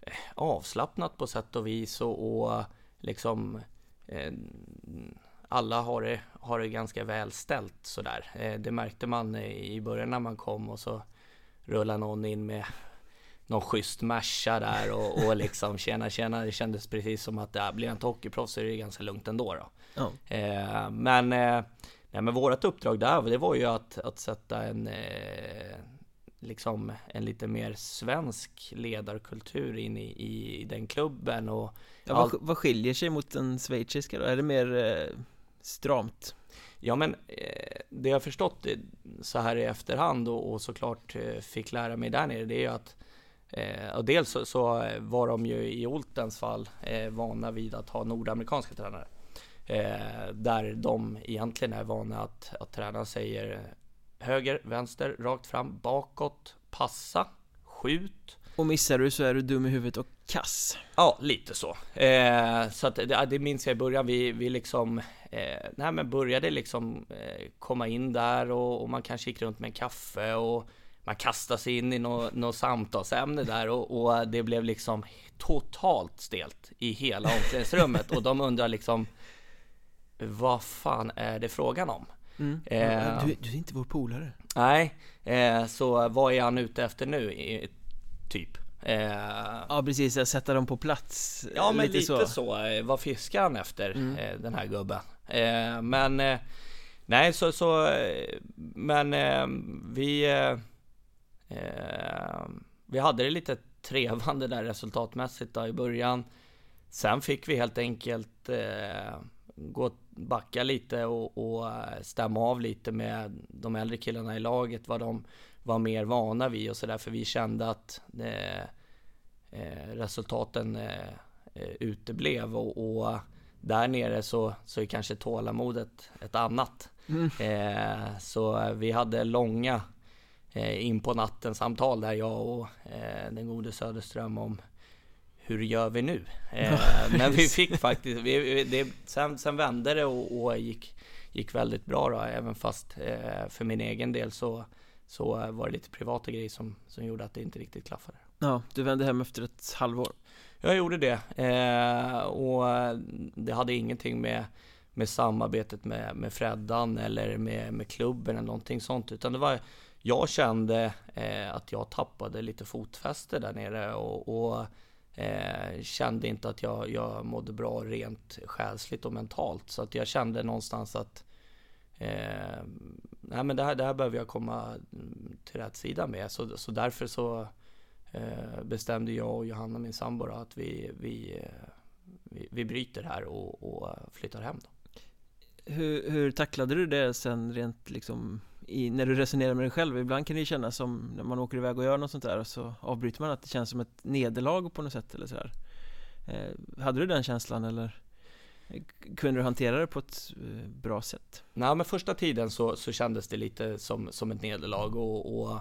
eh, avslappnat på sätt och vis och, och liksom eh, alla har det, har det ganska väl ställt sådär. Eh, det märkte man i början när man kom och så rullade någon in med någon schysst Merca där och, och liksom tjena tjena det kändes precis som att det blir inte hockeyproffs så är det ganska lugnt ändå då. Ja. Eh, men, eh, nej, men vårat uppdrag där det var ju att, att sätta en eh, liksom en lite mer svensk ledarkultur in i, i, i den klubben och ja, vad, vad skiljer sig mot den schweiziska då? Är det mer eh, stramt? Ja men eh, det jag förstått så här i efterhand och, och såklart eh, fick lära mig där nere det är ju att Eh, och dels så, så, var de ju i Oltens fall eh, vana vid att ha nordamerikanska tränare. Eh, där de egentligen är vana att, att tränaren säger höger, vänster, rakt fram, bakåt, passa, skjut. Och missar du så är du dum i huvudet och kass. Ja, lite så. Eh, så att det, det minns jag i början. Vi, vi liksom, eh, nej men började liksom eh, komma in där och, och, man kanske gick runt med en kaffe och man kastade sig in i något, något samtalsämne där och, och, det blev liksom totalt stelt i hela omklädningsrummet och de undrar liksom vad fan är det frågan om? Mm. Eh, du, du, är inte vår polare. Nej, eh, så vad är han ute efter nu? Typ. Eh, ja precis, sätta dem på plats. Ja men lite, lite så. så. Vad fiskar han efter mm. Eh, den här gubben? Eh, men eh, nej så, så eh, men eh, vi eh, eh, vi hade det lite trevande där resultatmässigt då i början. Sen fick vi helt enkelt eh, gå backa lite och, och stämma av lite med de äldre killarna i laget vad de var mer vana vid och sådär för vi kände att eh resultaten eh, uteblev och, och där nere så, så är kanske tålamodet ett annat. Mm. Eh, så vi hade långa Eh, in på natten samtal där jag och eh, den gode Söderström om hur gör vi nu? Eh, men vi fick faktiskt, vi, det, sen, sen vände det och, och, gick, gick väldigt bra då, även fast för min egen del så, så var det lite privata grejer som, som gjorde att det inte riktigt klaffade. Ja, du vände hem efter ett halvår? Jag gjorde det eh, och det hade ingenting med med samarbetet med, med Freddan eller med, med klubben eller någonting sånt utan det var jag kände eh, att jag tappade lite fotfäste där nere och, och eh, kände inte att jag, jag mådde bra rent själsligt och mentalt. Så att jag kände någonstans att eh, nej men det här, det här behöver jag komma till rätt sida med. Så, så därför så bestämde jag och Johanna, min sambo, att vi, vi, eh, vi, vi bryter här och, och flyttar hem. Då. Hur, hur tacklade du det sen rent liksom i, när du resonerar med dig själv Ibland kan det kännas som när man åker iväg och gör något sånt där och så avbryter man att det känns som ett nederlag på något sätt eller sådär eh, Hade du den känslan eller kunde du hantera det på ett eh, bra sätt? Nej men första tiden så, så kändes det lite som, som ett nederlag och, och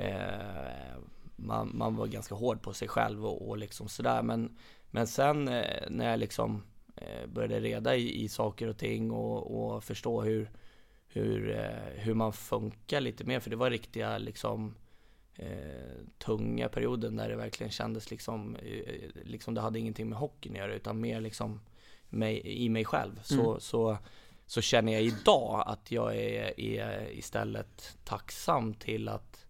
eh, man, man var ganska hård på sig själv och, och liksom sådär men, men sen eh, när jag liksom eh, började reda i, i saker och ting och, och förstå hur hur, eh, hur man funkar lite mer. För det var riktiga liksom eh, tunga perioden där det verkligen kändes liksom, eh, liksom det hade ingenting med hockeyn att göra utan mer liksom mig, i mig själv. Så, mm. så, så känner jag idag att jag är, är istället tacksam till att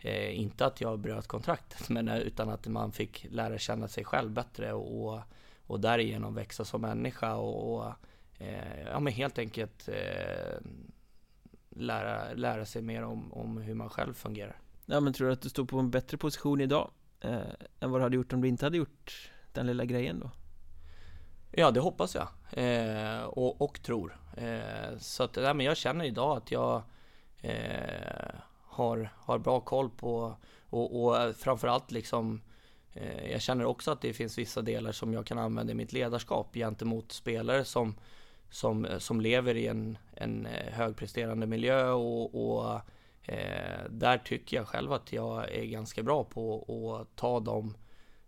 eh, inte att jag bröt kontraktet men utan att man fick lära känna sig själv bättre och, och, och därigenom växa som människa och, och eh, ja men helt enkelt eh, lära, lära sig mer om, om hur man själv fungerar. Ja men tror du att du står på en bättre position idag eh, än vad du hade gjort om du inte hade gjort den lilla grejen då? Ja, det hoppas jag eh, och, och, tror. Eh, så att, nej, men jag känner idag att jag eh, har, har bra koll på och, och eh, framförallt liksom eh, jag känner också att det finns vissa delar som jag kan använda i mitt ledarskap gentemot spelare som, som, eh, som lever i en, en eh, högpresterande miljö och, och eh, där tycker jag själv att jag är ganska bra på att ta de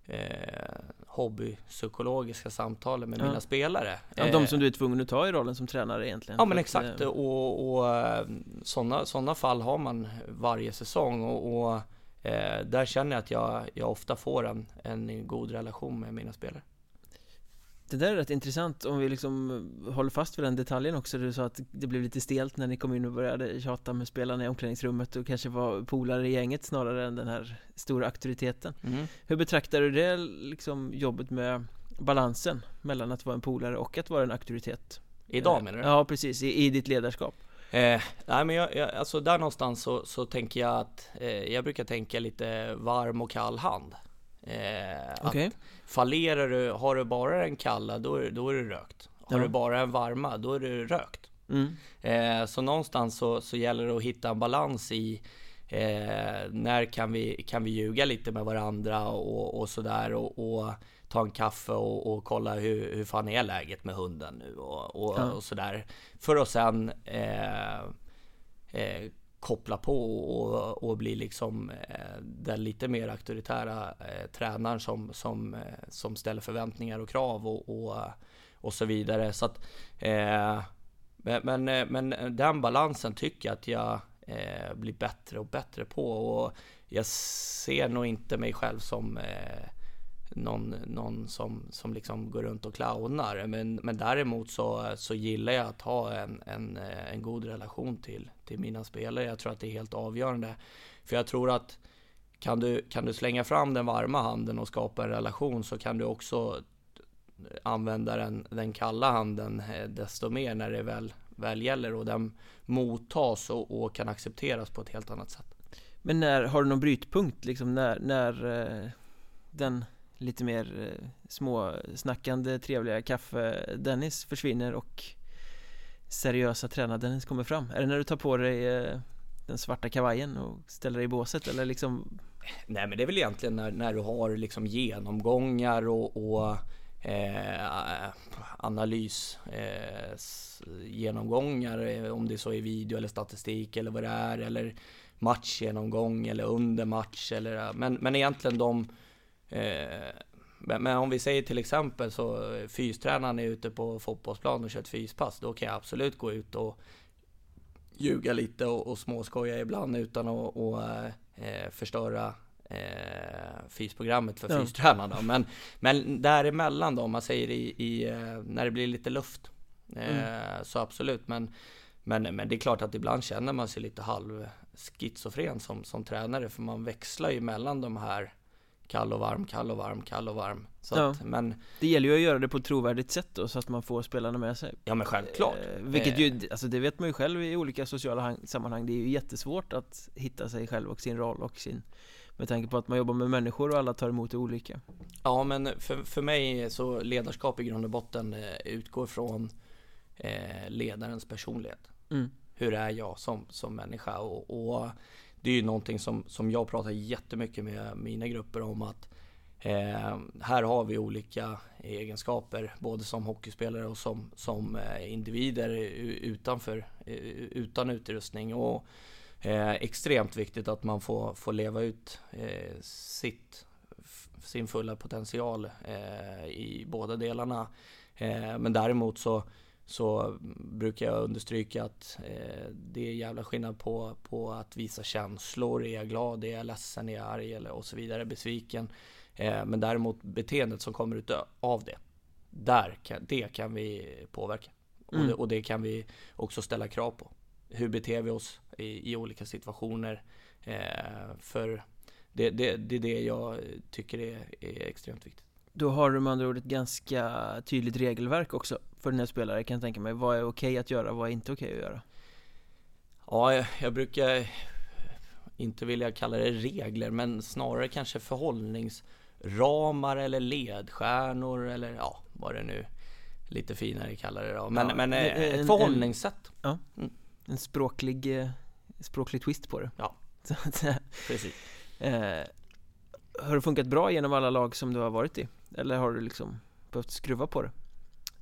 eh, hobbypsykologiska samtalen med ja. mina spelare. Ja, de som du är tvungen att ta i rollen som tränare egentligen. Ja men exakt att, och, och sådana, sådana fall har man varje säsong och, och eh, där känner jag att jag, jag ofta får en, en god relation med mina spelare. Det där är rätt intressant om vi liksom håller fast vid den detaljen också Du sa att det blev lite stelt när ni kom in och började tjata med spelarna i omklädningsrummet och kanske var polare i gänget snarare än den här stora auktoriteten mm. Hur betraktar du det liksom jobbet med balansen mellan att vara en polare och att vara en auktoritet? Idag menar du? Ja precis, i, i ditt ledarskap Eh, nej men jag, jag, alltså där någonstans så, så tänker jag att eh, jag brukar tänka lite varm och kall hand. Eh, okay. Fallerar du, har du bara en kalla då är, då är det rökt. Har ja. du bara en varma då är det rökt. Mm. Eh, så någonstans så, så gäller det att hitta en balans i eh, när kan vi, kan vi ljuga lite med varandra och, och sådär och, och ta en kaffe och, och kolla hur, hur fan är läget med hunden nu och, och, ja. och sådär. För att sen eh, eh, koppla på och, och bli liksom eh, den lite mer auktoritära eh, tränaren som, som, eh, som ställer förväntningar och krav och, och, eh, och så vidare. Så att, eh, men, men, eh, men den balansen tycker jag att jag eh, blir bättre och bättre på och jag ser nog inte mig själv som eh, någon, någon som, som liksom går runt och clownar. Men, men däremot så, så gillar jag att ha en, en, eh, en god relation till, till mina spelare. Jag tror att det är helt avgörande. För jag tror att kan du, kan du slänga fram den varma handen och skapa en relation så kan du också använda den, den kalla handen eh, desto mer när det väl, väl gäller och den mottas och, och kan accepteras på ett helt annat sätt. Men när, har du någon brytpunkt liksom när, när eh, den lite mer eh, småsnackande trevliga kaffe-Dennis försvinner och seriösa tränar-Dennis kommer fram? Är det när du tar på dig eh, den svarta kavajen och ställer dig i båset eller liksom? Nej men det är väl egentligen när, när du har liksom genomgångar och, och eh, analys eh, genomgångar eh, om det så är video eller statistik eller vad det är eller matchgenomgång eller under match eller men, men egentligen de men, men, om vi säger till exempel så fystränaren är ute på fotbollsplan och kör ett fyspass, då kan jag absolut gå ut och ljuga lite och, och småskoja ibland utan att och, eh, förstöra eh, fysprogrammet för ja. fystränarna. Men, men däremellan då, om man säger i, i eh, när det blir lite luft, eh, mm. så absolut. Men, men, men det är klart att ibland känner man sig lite halv schizofren som, som tränare, för man växlar ju mellan de här kall och varm, kall och varm, kall och varm. Så ja. att, men Det gäller ju att göra det på ett trovärdigt sätt då så att man får spelarna med sig. Ja men självklart. Eh, Vilket ju, eh. alltså det vet man ju själv i olika sociala sammanhang. Det är ju jättesvårt att hitta sig själv och sin roll och sin Med tanke på att man jobbar med människor och alla tar emot det olika. Ja men för, för mig så ledarskap i grund och botten eh, utgår från eh, ledarens personlighet. Mm. Hur är jag som, som människa? Och, och det är ju någonting som, som jag pratar jättemycket med mina grupper om att eh, här har vi olika egenskaper både som hockeyspelare och som, som eh, individer utanför, eh, utan utrustning. Och eh, extremt viktigt att man får, får leva ut eh, sitt, sin fulla potential eh, i båda delarna. Eh, men däremot så så brukar jag understryka att eh, det är jävla skillnad på, på att visa känslor. Är jag glad? Är jag ledsen? Är jag arg? Eller och så vidare. Besviken. Eh, men däremot beteendet som kommer ut av det. Där kan, det kan vi påverka. Mm. Och, det, och, det, kan vi också ställa krav på. Hur beter vi oss i, i olika situationer? Eh, för det, det, det är det jag tycker är, är extremt viktigt. Då har du med andra ord ett ganska tydligt regelverk också för den här spelaren kan jag tänka mig. Vad är okej att göra, vad är inte okej att göra? Ja, jag, jag brukar inte vilja kalla det regler, men snarare kanske förhållningsramar eller ledstjärnor eller ja, vad det nu lite finare kalla det då. Men, Ja, men en- eh, ett en- förhållningssätt. En språklig, eh, språklig twist på det Ja. Precis. Eh, har det funkat bra genom alla lag som du har varit i? Eller har du liksom behövt skruva på det?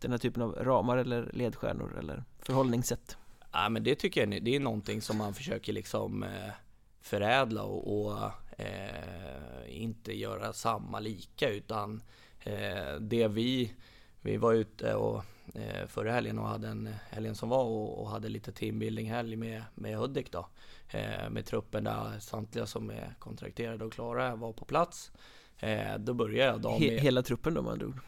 Den här typen av ramar eller ledstjärnor eller förhållningssätt? Ja men det tycker jag det är någonting som man försöker liksom eh, förädla och, och eh, inte göra samma lika utan eh, det vi vi var ute och eh, förra helgen och hade en helgen som var och, och hade lite teambuilding helg med, med Hudik då. Eh, med truppen där samtliga som är kontrakterade och klara var på plats. Eh, då började jag dagen med hela truppen då med andra ord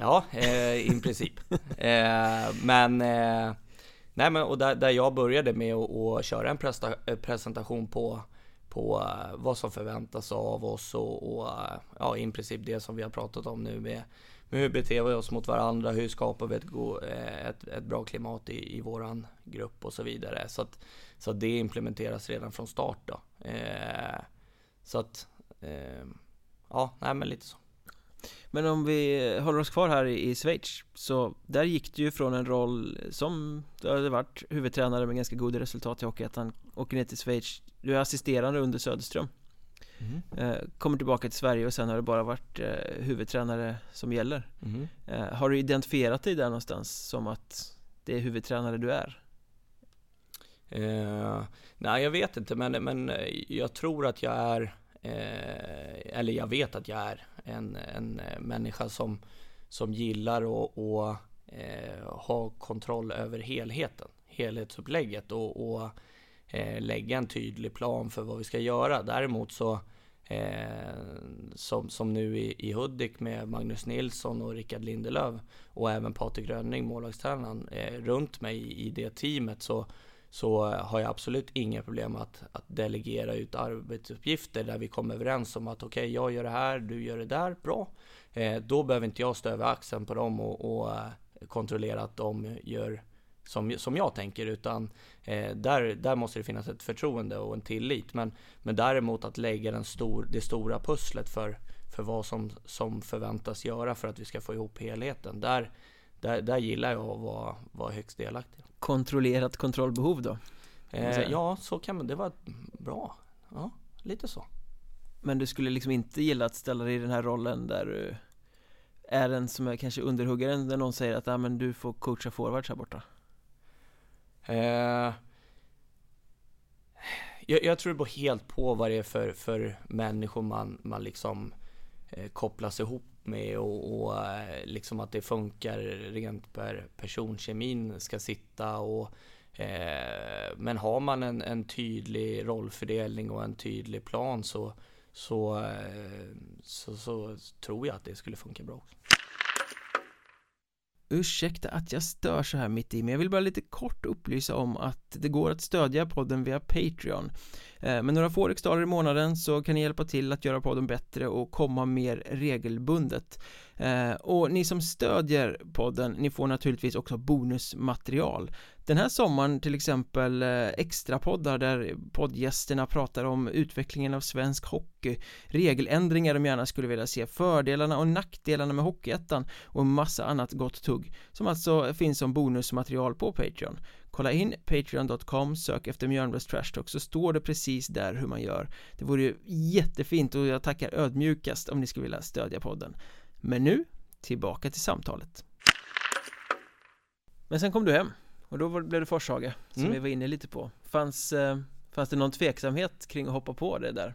Ja, eh, i princip. eh, men, eh, nej men och där, där jag började med att, att köra en presta, eh, presentation på, på eh, vad som förväntas av oss och, och eh, ja, i princip det som vi har pratat om nu med, med hur beter vi oss mot varandra, hur skapar vi ett, ett, ett bra klimat i, i våran grupp och så vidare. Så att, så att det implementeras redan från start då. Eh, så att, eh, ja, nej men lite så. Men om vi håller oss kvar här i Schweiz Så där gick du ju från en roll som Du hade varit huvudtränare med ganska goda resultat i Hockeyettan Åker ner till Schweiz. Du är assisterande under Söderström. Eh, Kommer tillbaka till Sverige och sen har det bara varit eh, huvudtränare som gäller. Eh, Har du identifierat dig där någonstans som att Det är huvudtränare du är? Eh, nej, jag vet inte, men, men jag tror att jag är, eh, eller jag vet att jag är en, en eh, människa som, som gillar att att, eh, ha kontroll över helheten, helhetsupplägget och, och eh, lägga en tydlig plan för vad vi ska göra. Däremot så Eh, som, som nu i, i Hudik med Magnus Nilsson och Rickard Lindelöf och även Patrik Rönning, målvaktstränaren, eh, runt mig i, i det teamet så, så har jag absolut inga problem att, att delegera ut arbetsuppgifter där vi kommer överens om att okej, okay, jag gör det här, du gör det där, bra. Eh, då behöver inte jag stå över axeln på dem och, och eh, kontrollera att de gör som, som jag tänker, utan eh, där, där måste det finnas ett förtroende och en tillit. Men, men däremot att lägga den stor, det stora pusslet för, för vad som, som förväntas göra för att vi ska få ihop helheten. Där, där, där gillar jag att vara, vara högst delaktig. Kontrollerat kontrollbehov då? Eh, ja, så kan man, det var bra. Ja, lite så. Men du skulle liksom inte gilla att ställa dig i den här rollen där du är den som är kanske underhuggaren där någon säger att ah, men du får coacha forwards här borta? Eh, jag, jag, tror det beror helt på vad det är för, för människor man, man liksom eh, kopplas ihop med och, och eh, liksom att det funkar rent per personkemin ska sitta och eh, men har man en, en tydlig rollfördelning och en tydlig plan så så, eh, så, så tror jag att det skulle funka bra också. Ursäkta att jag stör så här mitt i, men jag vill bara lite kort upplysa om att det går att stödja podden via Patreon. Eh, med några få riksdaler i månaden så kan ni hjälpa till att göra podden bättre och komma mer regelbundet. Eh, och ni som stödjer podden, ni får naturligtvis också bonusmaterial. Den här sommaren till exempel eh, extra poddar där poddgästerna pratar om utvecklingen av svensk hockey, regeländringar de gärna skulle vilja se, fördelarna och nackdelarna med Hockeyettan och en massa annat gott tugg som alltså finns som bonusmaterial på Patreon. Kolla in patreon.com, sök efter Mjölnbergs Trash Talk så står det precis där hur man gör. Det vore ju jättefint och jag tackar ödmjukast om ni skulle vilja stödja podden. Men nu, tillbaka till samtalet. Men sen kom du hem och då blev det Forshaga som Mm. vi var inne lite på. Fanns, eh, fanns det någon tveksamhet kring att hoppa på det där?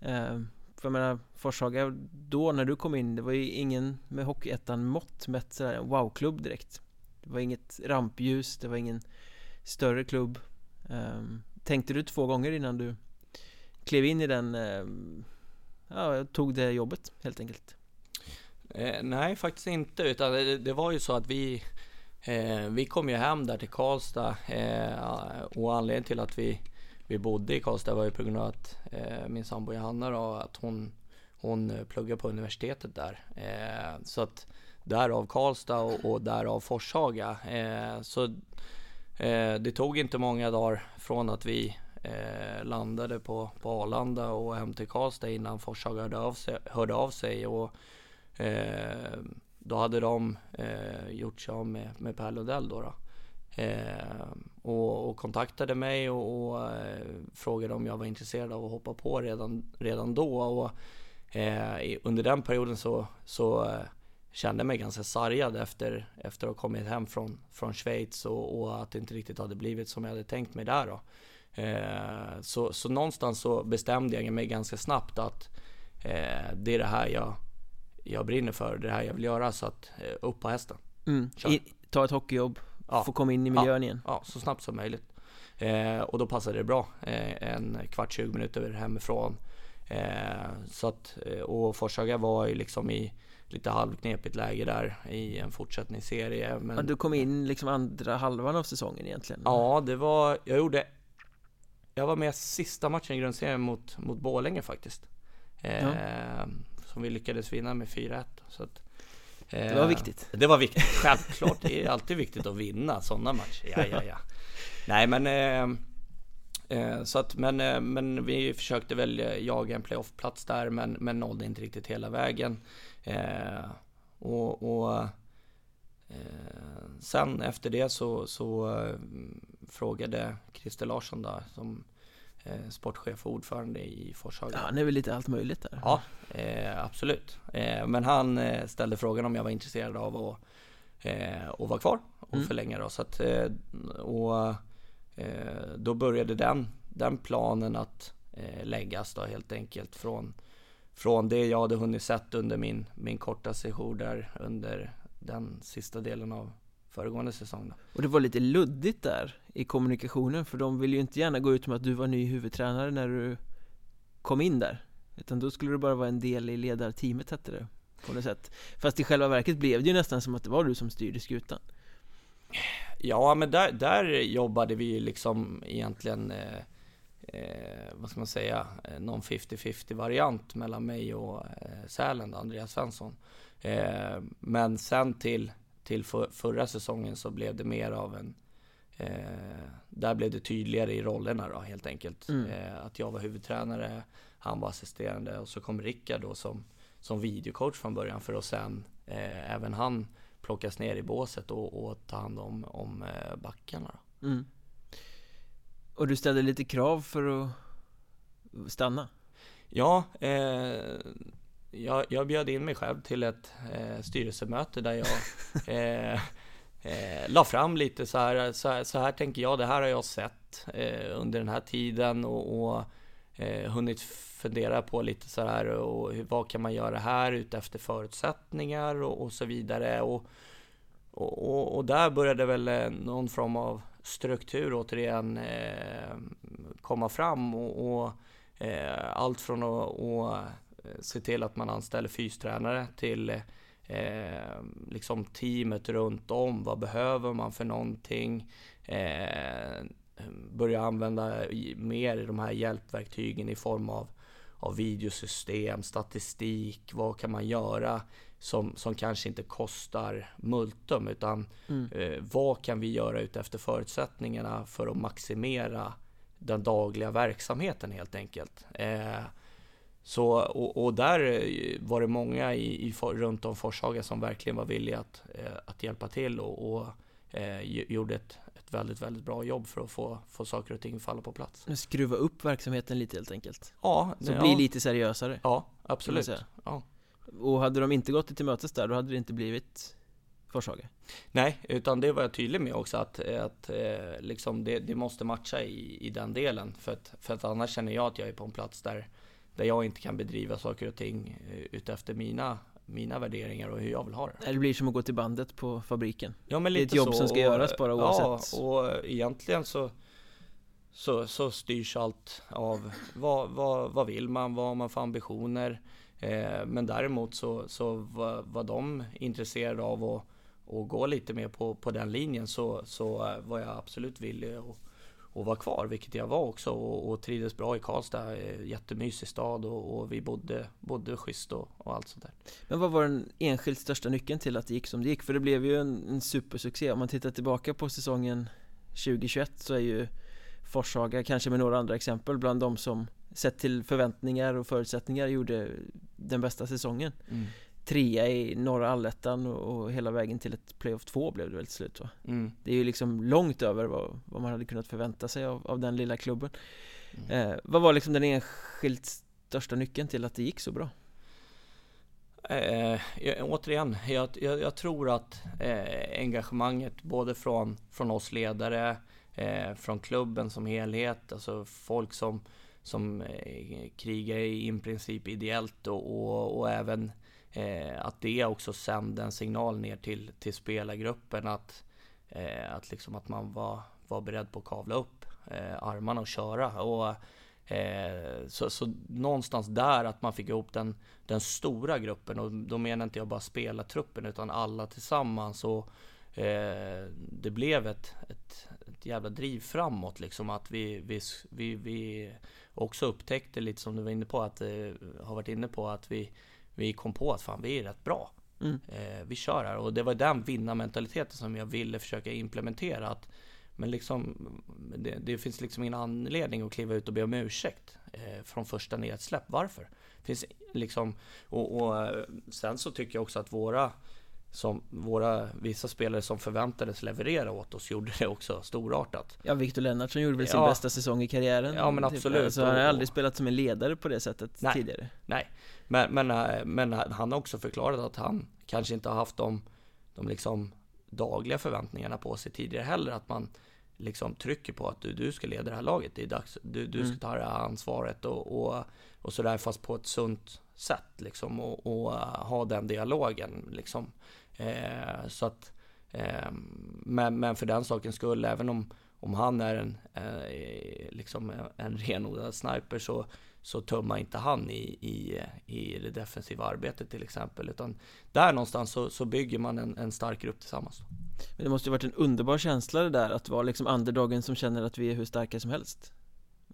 Eh, för jag menar, Forshaga då när du kom in, det var ju ingen med Hockeyettan mått mätt sådär en wow-klubb direkt. Det var inget rampljus, det var ingen större klubb. Eh, tänkte du två gånger innan du klev in i den, eh, ja, tog det jobbet helt enkelt? Eh, nej, faktiskt inte, utan det, det var ju så att vi eh, vi kom ju hem där till Karlstad eh, och anledningen till att vi vi bodde i Karlstad var ju på grund av att eh, min sambo Johanna då, att hon hon pluggar på universitetet där. Eh, så att därav Karlstad och, och därav Forshaga. Eh, så eh, det tog inte många dagar från att vi eh, landade på, på Arlanda och hem till Karlstad innan Forshaga hörde av sig. Hörde av sig och, eh, då hade de eh, gjort sig av med, med Per Lundell då. då. Eh, och, och, kontaktade mig och, och eh, frågade om jag var intresserad av att hoppa på redan, redan då. Och, eh, under den perioden så, så eh, kände jag mig ganska sargad efter, efter att ha kommit hem från, från Schweiz och, och, att det inte riktigt hade blivit som jag hade tänkt mig där. Då. Eh, så, så någonstans så bestämde jag mig ganska snabbt att eh, det är det här jag, jag brinner för, det är det här jag vill göra. Så att upp på hästen. Mm. I, ta ett hockeyjobb, ja. få komma in i miljön ja. igen. Ja, så snabbt som möjligt. Eh, och då passade det bra. Eh, en kvart, 20 minuter hemifrån. Eh, så att, eh, och Forshaga var ju liksom i lite halvknepigt läge där i en fortsättningsserie. Men... Ja, du kom in liksom andra halvan av säsongen egentligen? Ja, det var, jag gjorde, jag var med sista matchen i grundserien mot, mot Borlänge faktiskt. Eh, ja. Som vi lyckades vinna med 4-1. Så att, det var eh, viktigt. Det var viktigt, självklart. Det är alltid viktigt att vinna sådana matcher. Ja, ja, ja. Nej, men eh, eh, så att, men, eh, men vi försökte väl jaga en playoffplats där, men, men nådde inte riktigt hela vägen. Eh, och, och eh, sen efter det så, så frågade Christer Larsson då, som eh, sportchef och ordförande i Forshaga. Ja, han är väl lite allt möjligt där? Ja, eh, absolut. Eh, men han eh, ställde frågan om jag var intresserad av att, eh, vara kvar och mm. förlänga då. Så att, eh, och då började den, den planen att läggas då helt enkelt från, från det jag hade hunnit sett under min, min korta session där under den sista delen av föregående säsong då. Och det var lite luddigt där i kommunikationen för de ville ju inte gärna gå ut med att du var ny huvudtränare när du kom in där Utan då skulle du bara vara en del i ledarteamet hette det på något sätt Fast i själva verket blev det ju nästan som att det var du som styrde skutan Ja men där, där jobbade vi liksom egentligen eh, eh, vad ska man säga, eh, någon 50-50 variant mellan mig och eh, Sälen, Andreas Svensson. Eh, men sen till till för, förra säsongen så blev det mer av en eh, Där blev det tydligare i rollerna då helt enkelt. Mm. Eh, att jag var huvudtränare, han var assisterande och så kom Rickard då som, som videocoach från början för att sen eh, även han plockas ner i båset och, och ta hand om, om eh, backarna. Då. Mm. Och du ställde lite krav för att stanna? Ja, eh, jag, jag bjöd in mig själv till ett eh, styrelsemöte där jag eh, eh, la fram lite så här, så här, så här tänker jag, det här har jag sett eh, under den här tiden och, och eh, hunnit fundera på lite så här och hur, vad kan man göra här utefter förutsättningar och, och så vidare. Och, och, och, där började väl eh, någon form av struktur återigen eh, komma fram och, och eh, allt från att se till att man anställer fystränare till eh, liksom teamet runt om. Vad behöver man för någonting? Eh, börja använda mer de här hjälpverktygen i form av, av videosystem, statistik. Vad kan man göra som, som kanske inte kostar multum utan mm. eh, vad kan vi göra utefter förutsättningarna för att maximera den dagliga verksamheten helt enkelt. Eh, så, och, och, där eh, var det många i, i, runt om Forshaga som verkligen var villiga att, eh, att hjälpa till och, och eh, gjorde ett, ett väldigt, väldigt bra jobb för att få, få saker och ting falla på plats. Skruva upp verksamheten lite helt enkelt? Ja. Så ja. bli lite seriösare? Ja, absolut. Ja. Och hade de inte gått till mötes där, då hade det inte blivit Forshaga? Nej, utan det var jag tydlig med också att, att liksom det, det måste matcha i, i den delen. För att, för att annars känner jag att jag är på en plats där där jag inte kan bedriva saker och ting eh, utefter mina mina värderingar och hur jag vill ha det. Det blir som att gå till bandet på fabriken. Ja, men lite det är ett jobb så, som ska och, göras bara oavsett. Ja, och egentligen så, så, så styrs allt av vad, vad, vad vill man, vad har man för ambitioner. Eh, men däremot så, så var, var de intresserade av att, att gå lite mer på, på den linjen så, så var jag absolut villig att och var kvar, vilket jag var också och, och trivdes bra i Karlstad. Eh, jättemysig stad och, och vi bodde, bodde schysst och, och allt sånt där. Men vad var den enskilt största nyckeln till att det gick som det gick? För det blev ju en, en supersuccé. Om man tittar tillbaka på säsongen 2021 så är ju Forshaga, kanske med några andra exempel, bland de som sett till förväntningar och förutsättningar gjorde den bästa säsongen. Mm. Trea i norra allettan och hela vägen till ett playoff 2 blev det väl till slut va? Mm. Det är ju liksom långt över vad, vad man hade kunnat förvänta sig av, av den lilla klubben Mm. eh, Vad var liksom den enskilt största nyckeln till att det gick så bra? Eh, jag, återigen, jag, jag, jag tror att eh, engagemanget både från, från oss ledare, eh, från klubben som helhet, alltså folk som, som eh, krigar i, i princip ideellt och, och, och även eh, att det också sände en signal ner till, till spelargruppen att, eh, att, liksom att man var, var beredd på att kavla upp eh, armarna och köra. Och, eh, så, så någonstans där att man fick ihop den, den stora gruppen och då menar inte jag bara spelartruppen utan alla tillsammans och eh, det blev ett, ett, ett jävla driv framåt liksom att vi, vi, vi, vi också upptäckte lite som du var inne på att eh, har varit inne på att vi, vi kom på att fan vi är rätt bra. Mm. Eh, vi kör här och det var den vinnarmentaliteten som jag ville försöka implementera. Att, men liksom, det, det finns liksom ingen anledning att kliva ut och be om ursäkt eh, från första nedsläpp. Varför? Finns liksom, och, och eh, sen så tycker jag också att våra som våra vissa spelare som förväntades leverera åt oss gjorde det också storartat. Ja, Victor Lennartsson gjorde väl sin Ja. bästa säsong i karriären Ja, men typ. absolut. Alltså, han har aldrig spelat som en ledare på det sättet Nej. tidigare Nej, men, men, eh, men han har också förklarat att han kanske inte har haft de, de liksom dagliga förväntningarna på sig tidigare heller. Att man liksom trycker på att du, du ska leda det här laget. Det är dags, du, du ska Mm. ta det här ansvaret och, och, och sådär fast på ett sunt sätt liksom och, och uh, ha den dialogen liksom. Eh, så att, eh, men, men för den sakens skull, även om, om han är en, eh, liksom en renodlad sniper så, så tummar inte han i, i, i det defensiva arbetet till exempel. Utan där någonstans så, så bygger man en, en stark grupp tillsammans. Men det måste ju varit en underbar känsla det där att vara liksom underdogen som känner att vi är hur starka som helst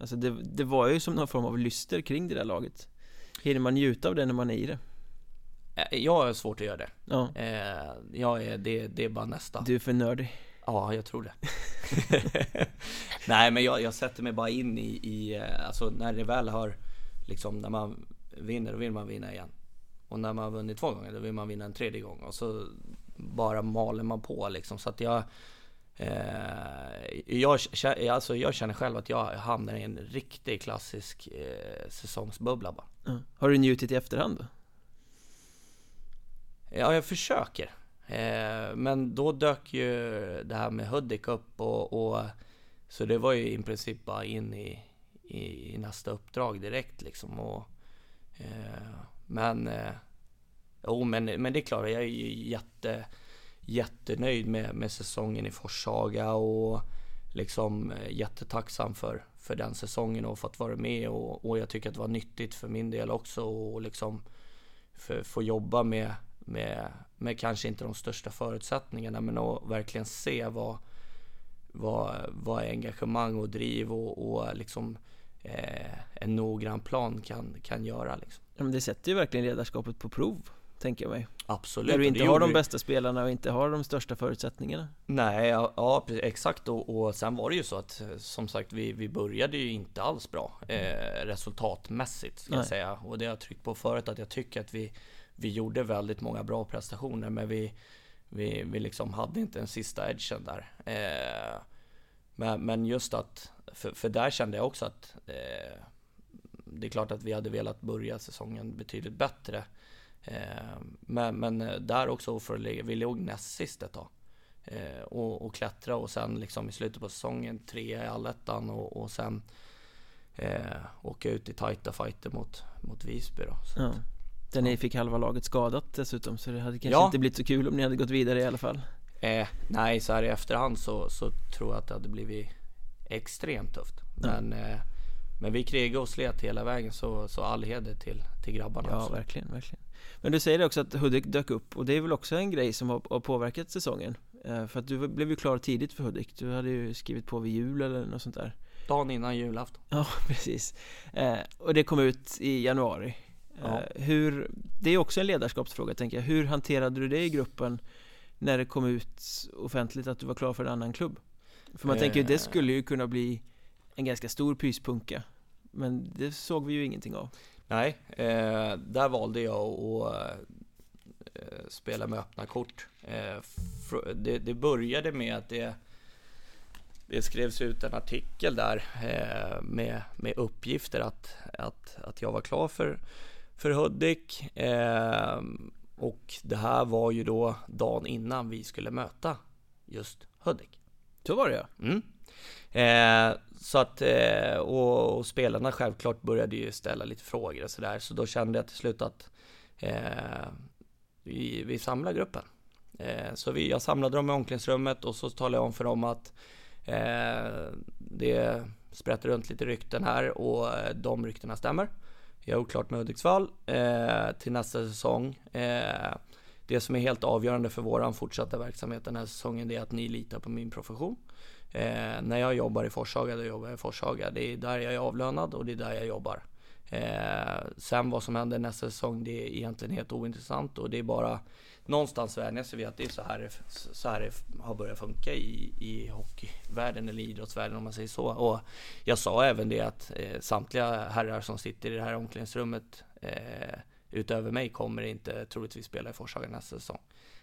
Alltså det, det var ju som någon form av lyster kring det där laget Hinner man njuta av det när man är i det? Eh, Jag har svårt att göra det. Ja, Eh, jag är, det, det är bara nästa. du är för nördig Ja, jag tror det. Nej, men jag, jag sätter mig bara in i, i, eh, alltså när det väl har, liksom när man vinner, då vill man vinna igen. Och när man har vunnit två gånger, då vill man vinna en tredje gång. Och så bara maler man på liksom. Så att jag, eh, jag, alltså jag känner själv att jag hamnar i en riktig klassisk eh, säsongsbubbla bara. ja. Har du njutit i efterhand då? Ja, jag försöker. Eh, men då dök ju det här med Hudik upp och, och så det var ju i princip bara in i, i, i nästa uppdrag direkt liksom. Och, eh, men, eh, jo, men, men det är klart, jag är ju jätte, jättenöjd med, med säsongen i Forshaga och liksom eh, jättetacksam för, för den säsongen och fått vara med och, och jag tycker att det var nyttigt för min del också och liksom för, få jobba med, med, med kanske inte de största förutsättningarna men att verkligen se vad, vad, vad engagemang och driv och, och liksom eh, en noggrann plan kan, kan göra liksom. Ja, men det sätter ju verkligen ledarskapet på prov Tänker jag mig Absolut. När du inte har de bästa spelarna och inte har de största förutsättningarna Nej, ja, ja exakt och, och sen var det ju så att som sagt vi, vi började ju inte alls bra eh, resultatmässigt ska jag säga och det har jag tryckt på förut att jag tycker att vi, vi gjorde väldigt många bra prestationer men vi, vi, vi liksom hade inte den sista edgen där. Eh, men, men just att, för, för där kände jag också att eh, det är klart att vi hade velat börja säsongen betydligt bättre. Eh, men, men där också för vi låg näst sist ett tag. Och, och klättra och sen liksom i slutet på säsongen trea i allettan och, och sen åka ut i tajta fighter mot, mot Visby då. Där ni fick halva laget skadat dessutom så det hade kanske Ja. inte blivit så kul om ni hade gått vidare i alla fall eh, nej, så här i efterhand så, så tror jag att det hade blivit extremt tufft. Men, eh, men vi krigade och slet hela vägen så, så all heder till, till grabbarna. Ja, också. verkligen, verkligen Men du säger också att Hudik dök upp och det är väl också en grej som har, har påverkat säsongen Eh, För att du blev ju klar tidigt för Hudik Du hade ju skrivit på vid jul eller något sånt där Dagen innan julafton. Ja, precis eh, Och det kom ut i januari Ja. eh, Hur, det är också en ledarskapsfråga tänker jag Hur hanterade du det i gruppen när det kom ut offentligt att du var klar för en annan klubb? För man tänker ju det Eh. skulle ju kunna bli en ganska stor pyspunka Men det såg vi ju ingenting av Nej, eh, där valde jag att spela med öppna kort. Det, det började med att det det skrevs ut en artikel där eh, med, med uppgifter att, att, att jag var klar för, för Hudik. Eh, och det här var ju då dagen innan vi skulle möta just Hudik. Så var det ja. Mm. Eh, så att, eh, och, och, spelarna självklart började ju ställa lite frågor och sådär. Så då kände jag till slut att eh, vi, vi samlar gruppen. Så vi, jag samlade dem i omklädningsrummet och så talade jag om för dem att det sprätter runt lite rykten här och de ryktena stämmer. Jag har oklart med Hudiksvall eh, till nästa säsong. Eh, det som är helt avgörande för våran fortsatta verksamhet den här säsongen är att ni litar på min profession. Eh, när jag jobbar i Forshaga, då jobbar jag i Forshaga. Det är där jag är avlönad och det är där jag jobbar. Eh, sen vad som händer nästa säsong, det är egentligen helt ointressant och det är bara någonstans vänja sig vid att det är så här, så här det har börjat funka i, i hockeyvärlden eller idrottsvärlden om man säger så. Och jag sa även det att eh, samtliga herrar som sitter i det här omklädningsrummet eh, utöver mig kommer inte troligtvis spela i Forshaga nästa säsong.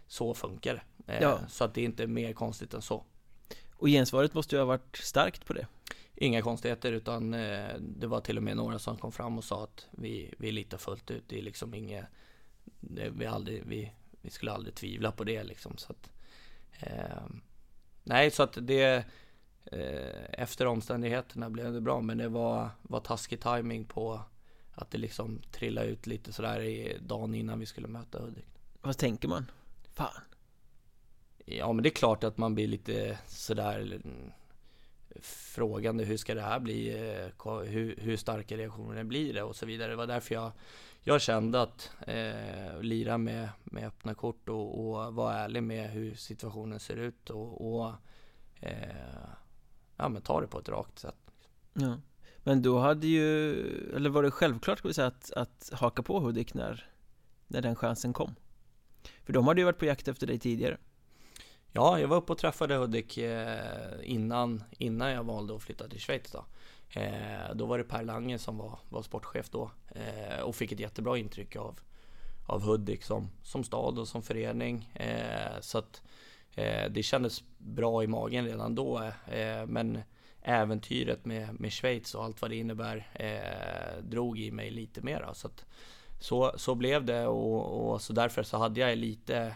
Så funkar det. Eh, ja. Så att det är inte mer konstigt än så. Och gensvaret måste ju ha varit starkt på det. Inga konstigheter utan eh, det var till och med några som kom fram och sa att vi, vi litar fullt ut. Det är liksom inget, det, vi, aldrig, vi, vi skulle aldrig tvivla på det liksom. Så att, eh, nej, så att det eh, efter omständigheterna blev det bra, men det var, var taskig timing på att det liksom trillade ut lite sådär i dagen innan vi skulle möta Hudik. Vad tänker man? Fan. Ja, men det är klart att man blir lite sådär frågande. Hur ska det här bli? Eh, hur, hur starka reaktioner blir det? Och så vidare. Det var därför jag jag kände att eh, lira med, med öppna kort och, och vara ärlig med hur situationen ser ut och, och eh, ja, men ta det på ett rakt sätt. Ja. Men då hade ju, eller var det självklart ska vi säga, att, att haka på Hudik när, när den chansen kom? För de hade ju varit på jakt efter dig tidigare. Ja, jag var uppe och träffade Hudik eh, innan, innan jag valde att flytta till Schweiz då. Eh, då var det Per Lange som var, var sportchef då eh, och fick ett jättebra intryck av, av Hudik som, som stad och som förening. Eh, så att eh, det kändes bra i magen redan då. Eh, men äventyret med, med Schweiz och allt vad det innebär drog i mig lite mera. Så, att, så, så blev det och, och, så därför så hade jag lite,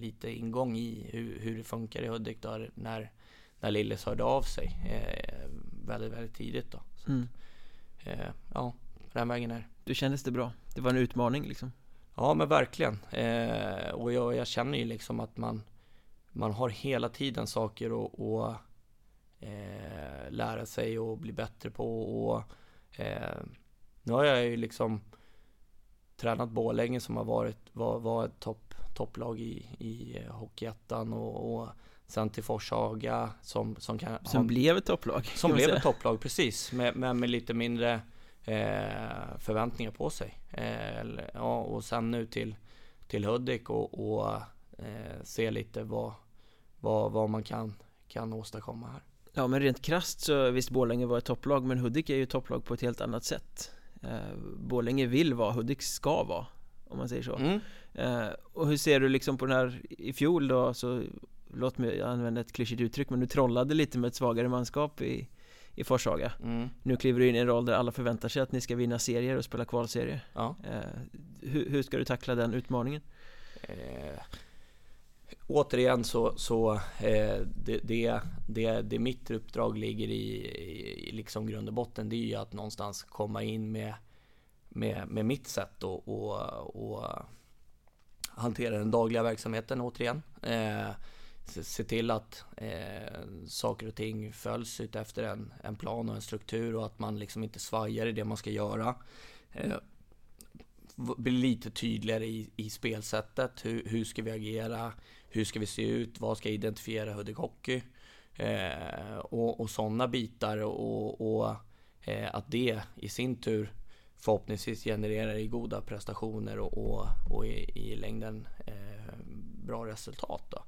lite ingång i hur, hur det funkar i Hudik då, när, när Lilles hörde av sig väldigt, väldigt tidigt då. Så mm. eh, ja, den vägen är Du kändes det bra? Det var en utmaning liksom? Ja men verkligen. Eh, och jag, jag, känner ju liksom att man, man har hela tiden saker att och, eh, lära sig och bli bättre på. Och, eh, nu har jag ju liksom tränat Borlänge som har varit var, var ett topp, topplag i, i Hockeyettan och, och Sen till Forshaga som, som kan Som ha, blev ett topplag Som blev ett topplag, precis. Men med, med, lite mindre eh, förväntningar på sig. Eh, ja, Och sen nu till, till Hudik och, och eh, se lite vad, vad, vad man kan, kan åstadkomma här. Ja men rent krast så visst Borlänge var ett topplag men Hudik är ju topplag på ett helt annat sätt. Eh, Borlänge vill vara, Hudik ska vara Om man säger så. Mm. Eh, Och hur ser du liksom på den här i fjol då så låt mig använda ett klyschigt uttryck men du trollade lite med ett svagare manskap i, i Forshaga mm. Nu kliver du in i en roll där alla förväntar sig att ni ska vinna serier och spela kvalserier ja. eh, hur, hur, ska du tackla den utmaningen? Eh, återigen så, så eh, det, det, det, det mitt uppdrag ligger i, i, liksom grund och botten det är ju att någonstans komma in med, med, med mitt sätt och, och, och hantera den dagliga verksamheten återigen. Eh, se till att eh, saker och ting följs ut efter en, en plan och en struktur och att man liksom inte svajar i det man ska göra. Eh, bli lite tydligare i, i spelsättet. Hur, hur ska vi agera? Hur ska vi se ut? Vad ska identifiera Hudik Hockey? Eh, och, och sådana bitar och, och eh, att det i sin tur förhoppningsvis genererar i goda prestationer och, och, och i, i längden eh, bra resultat. Då.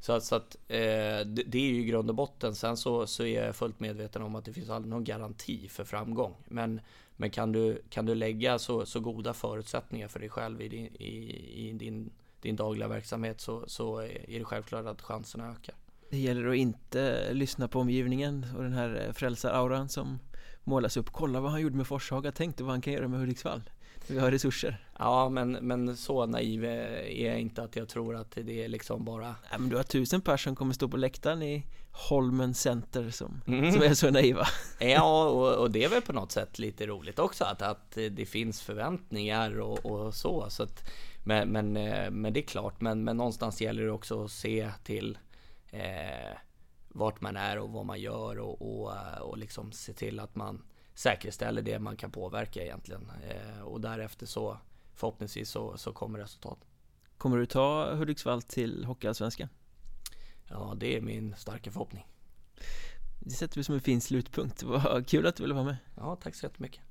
Så, så att eh, det, det, är ju i grund och botten. Sen så, så är jag fullt medveten om att det finns aldrig någon garanti för framgång. Men, men kan, du, kan du lägga så, så goda förutsättningar för dig själv i din, i, i din, din dagliga verksamhet så, så är det självklart att chanserna ökar. Det gäller att inte lyssna på omgivningen och den här eh, frälsarauran som målas upp. Kolla vad han gjorde med Forshaga, tänk dig vad han kan göra med Hudiksvall. Vi har resurser. Ja, men, men så naiv är jag inte att jag tror att det är liksom bara... Ja, men du har tusen personer som kommer stå på läktaren i Holmen Center som, mm. som är så naiva. Ja, och, och, det är väl på något sätt lite roligt också att, att det finns förväntningar och, och så. så att, men, men, men det är klart, men, men någonstans gäller det också att se till eh, vart man är och vad man gör och, och, och liksom se till att man säkerställer det man kan påverka egentligen. Eh, och därefter så förhoppningsvis så, så kommer resultat. Kommer du ta Hudiksvall till Hockeyallsvenskan? Ja, det är min starka förhoppning. Det sätter vi som en fin slutpunkt. Vad kul att du ville vara med. Ja, tack så jättemycket.